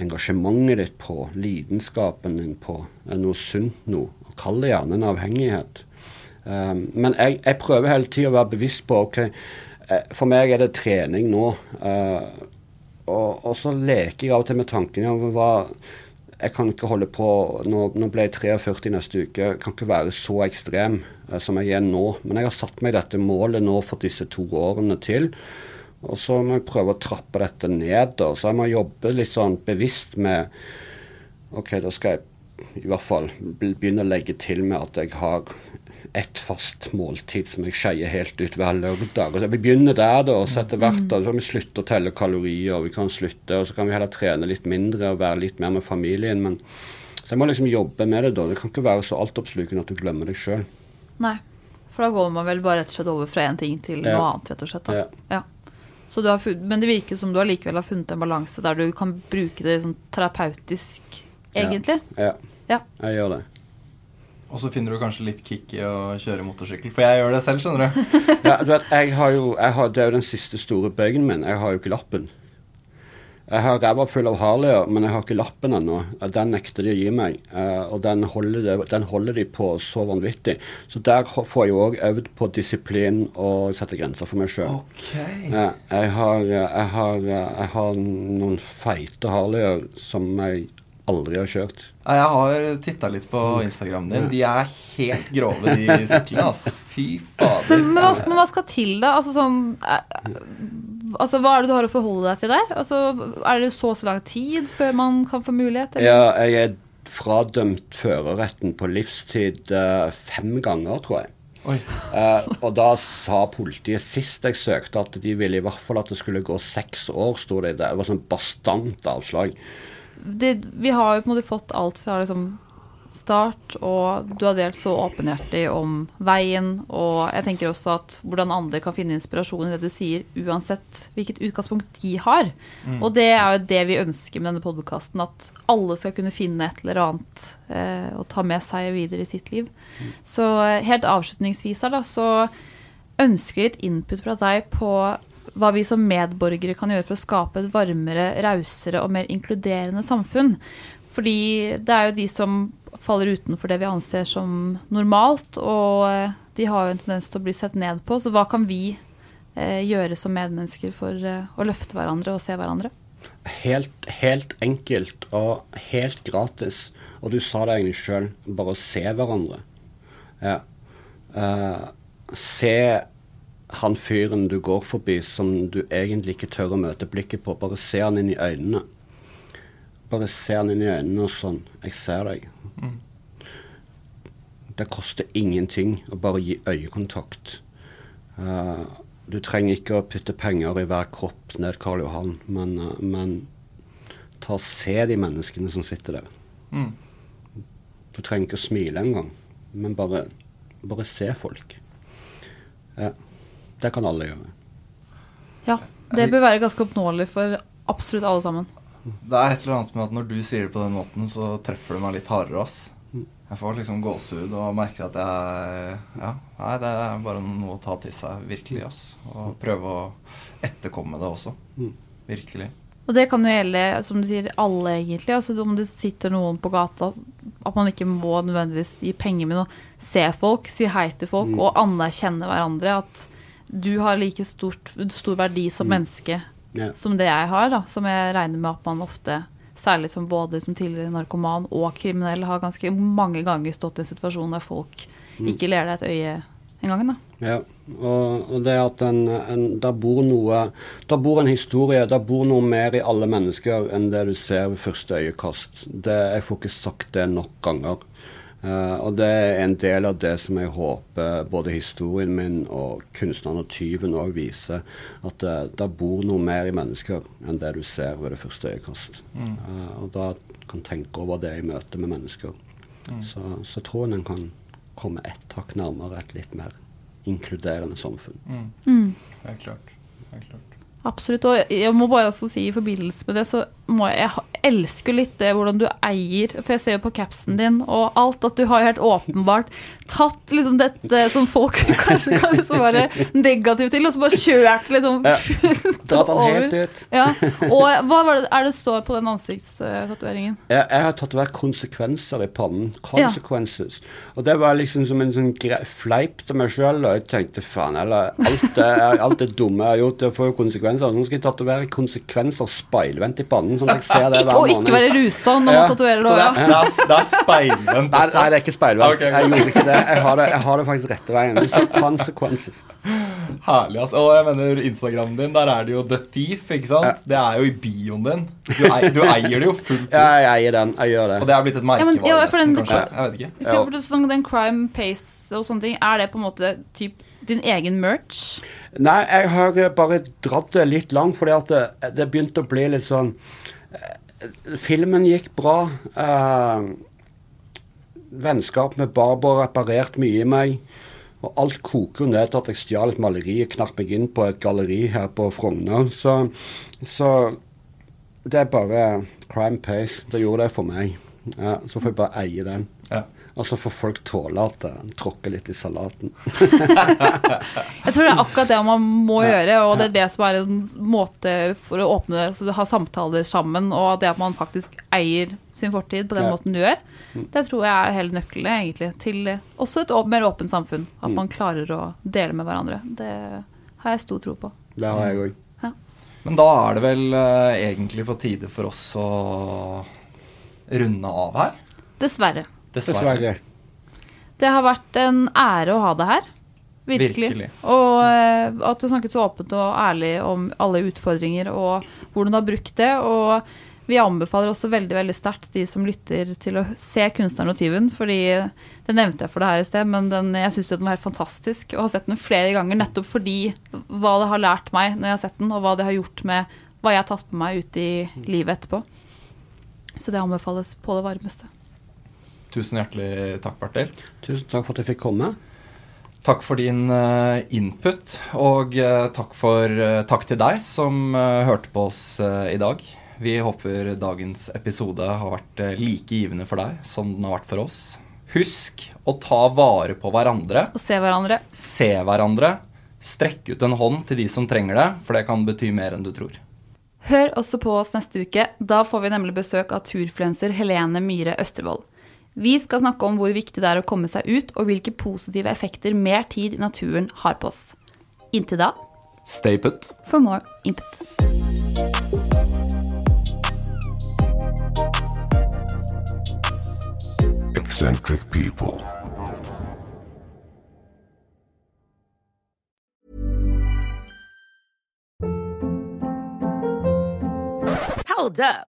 engasjementet ditt på, lidenskapen din på. Uh, noe sunt noe. Kall det gjerne en avhengighet. Um, men jeg, jeg, prøver hele tida å være bevisst på ok, eh, For meg er det trening nå. Uh, og, og, så leker jeg av og til med tanken om hva jeg kan ikke holde på Nå, nå ble jeg 43 neste uke. Jeg kan ikke være så ekstrem eh, som jeg er nå. Men jeg har satt meg dette målet nå for disse to årene til. Og så må jeg prøve å trappe dette ned. Da. så jeg må jobbe litt sånn bevisst med OK, da skal jeg i hvert fall begynne å legge til med at jeg har ett fast måltid som jeg skeier helt ut hver lørdag. Og så Vi begynner der, da, og så etter hvert da, så kan vi slutte å telle kalorier. og vi kan slutte, og Så kan vi heller trene litt mindre og være litt mer med familien. men så jeg må liksom jobbe med det, da. Det kan ikke være så altoppslukende at du glemmer deg sjøl. Nei, for da går man vel bare rett og slett over fra én ting til ja. noe annet, rett og slett. Da. Ja. Funnet, men det virker som du allikevel har funnet en balanse der du kan bruke det sånn terapeutisk egentlig. Ja. ja. Jeg gjør det. Og så finner du kanskje litt kick i å kjøre motorsykkel. For jeg gjør det selv, skjønner du. <laughs> <laughs> ja, du vet, jeg har jo, jeg har, Det er jo den siste store bøygen min. Jeg har jo ikke lappen. Jeg har ræva full av Harleyer, men jeg har ikke lappen ennå. Den nekter de å gi meg. Uh, og den holder, de, den holder, de, på så vanvittig. Så der får jeg òg øvd på disiplin og sette grenser for meg sjøl. Okay. Uh, jeg, jeg, jeg, har noen feite Harleyer som jeg aldri har kjørt. Jeg har titta litt på Instagramen din. De er helt grove, de syklene. Altså. Fy fader. Men hva, men hva, skal til, da? Altså, sånn, eh, altså, hva er det du har å forholde deg til der? Altså, er det så så lang tid før man kan få mulighet? Eller? Ja, jeg er fradømt førerretten på livstid uh, fem ganger, tror jeg. Uh, og da sa politiet sist jeg søkte at de ville i hvert fall at det skulle gå seks år, sto det der. Det var sånn bastant avslag det, vi har jo på en måte fått alt fra liksom start, og du har delt så åpenhjertig om veien. Og jeg tenker også at hvordan andre kan finne inspirasjon i det du sier, uansett hvilket utgangspunkt de har. Mm. Og det er jo det vi ønsker med denne podkasten, at alle skal kunne finne et eller annet eh, og ta med seg videre i sitt liv. Mm. Så eh, helt avslutningsvis her, da, så ønsker litt input fra deg på hva vi som medborgere kan gjøre for å skape et varmere, rausere og mer inkluderende samfunn. Fordi det er jo de som faller utenfor det vi anser som normalt, og eh, de har jo en tendens til å bli sett ned på. Så hva kan vi eh, gjøre som medmennesker for eh, å løfte hverandre og se hverandre? Helt, helt enkelt og helt gratis. Og du sa det egentlig sjøl, bare å se hverandre. Ja. Uh, se han fyren du går forbi som du egentlig ikke tør å møte blikket på. Bare se han inn i øynene. Bare se han inn i øynene og sånn Jeg ser deg. Mm. Det koster ingenting å bare gi øyekontakt. Uh, du trenger ikke å putte penger i hver kropp ned Karl Johan, men, uh, men ta og se de menneskene som sitter der. Mm. Du trenger ikke å smile engang, men bare, bare se folk. Ja. Det kan alle gjøre. Ja, det bør være ganske oppnåelig for absolutt alle sammen. Det er et eller annet med at når du sier det på den måten, så treffer det meg litt hardere, ass. Jeg får liksom gåsehud og merker at jeg Ja, nei, det er bare noe å ta til seg, virkelig, ass. Og prøve å etterkomme det også. Mm. Virkelig. Og det kan jo gjelde, som du sier, alle egentlig. Altså om det sitter noen på gata, at man ikke må nødvendigvis gi penger, men å se folk, si hei til folk Mm. og anerkjenne hverandre. At du har like stort, stor verdi som Mm. menneske yeah. som det jeg har, da. Som jeg regner med at man ofte, særlig som både som tidligere narkoman og kriminell, har ganske mange ganger stått i en situasjon der folk Mm. ikke ler deg et øye engang. Ja, og, og det at en, en, der bor noe Der bor en historie, der bor noe mer i alle mennesker enn det du ser ved første øyekast. Det, jeg får ikke sagt det nok ganger. Eh, og det er en del av det som jeg håper både historien min og 'Kunstneren og tyven' òg viser. At det, bor noe mer i mennesker enn det du ser ved det første øyekast. Eh, og da kan tenke over det i møte med mennesker. Så, så tror jeg en kan komme ett hakk nærmere et litt mer inkluderende samfunn. Mm. er klart. Helt klart. Absolutt. Og jeg må bare også si i forbindelse med det, så må jeg, jeg elsker litt det hvordan du eier For jeg ser jo på capsen din og alt at du har helt åpenbart tatt liksom dette som folk <laughs> kanskje kan liksom være negative til, og så bare kjørt liksom Ja. Dratt den helt ut. Ja. Og hva var det, er det står på den ansiktstatoveringen? Jeg, jeg har tatovert konsekvenser i pannen. Consequences. Og det var liksom som en sånn fleip til meg sjøl. Og jeg tenkte faen, eller alt alt det dumme jeg har gjort, det får jo konsekvenser. Så nå skal jeg tatovere konsekvenser speilvendt i pannen, sånn at jeg ser det hver Og måned. ikke være rusa når Ja. man tatoverer det. Det er, det er, det er speilvendt Nei, også? nei, det er ikke speilvendt. Okay. ok. Jeg gjorde ikke det. Jeg har det, jeg har det faktisk rette veien. Det står consequences. Herlig, altså. Og jeg mener Instagramen din, der er det jo The Thief, ikke sant? Det er jo i bioen din. Du, eier, du eier det jo fullt ut. Ja, jeg eier den. Jeg gjør det. Og det er blitt et Ja, merkevare, ja, ja, nesten, kanskje? Jeg vet ikke. For, for sånn, den crime pace og sånne ting, er det på en måte typ din egen merch? Nei, jeg har bare dratt det litt langt, fordi at det, det begynte å bli litt sånn Filmen gikk bra. eh, vennskap med Barbara reparert mye i meg. Og alt koker ned til at jeg stjal et maleri og knakk meg inn på et galleri her på Frogner. Så, så det er bare crime pace. Det gjorde det for meg. Ja, så får jeg bare eie den. Ja. Og så får folk tåle at en tråkker litt i salaten. <laughs> Jeg tror det er akkurat det man må gjøre, og det er det som er en måte for å åpne det, så du har samtaler sammen, og det at man faktisk eier sin fortid på den Ja. måten du gjør, det tror jeg er hele nøkkelen egentlig til også et mer åpent samfunn. At man klarer å dele med hverandre. Det har jeg stor tro på. Det har jeg òg. Men da er det vel eh, egentlig på tide for oss å runde av her. Dessverre. Dessverre. Det har vært en ære å ha deg her. Virkelig. Virkelig. Og uh, at du snakket så åpent og ærlig om alle utfordringer og hvordan du har brukt det. Og vi anbefaler også veldig veldig sterkt de som lytter til å se 'Kunstneren og tyven'. fordi det nevnte jeg for deg her i sted, men den, jeg syns den var helt fantastisk. Og har sett den flere ganger nettopp fordi hva det har lært meg når jeg har sett den, og hva det har gjort med hva jeg har tatt med meg ut i livet etterpå. Så det anbefales på det varmeste. Tusen hjertelig takk, Bertil. Tusen takk for at jeg fikk komme. Takk for din eh, input, og eh, takk, for, eh, takk til deg som hørte på oss i dag. Vi håper dagens episode har vært like givende for deg som den har vært for oss. Husk å ta vare på hverandre, Og se hverandre. se hverandre, strekk ut en hånd til de som trenger det, for det kan bety mer enn du tror. Hør også på oss neste uke. Da får vi nemlig besøk av turfluenser Helene Myhre Østervold. Vi skal snakke om hvor viktig det er å komme seg ut, og hvilke positive effekter mer tid i naturen har på oss. Inntil da, Stay put. for more input. Eccentric people. Hold up.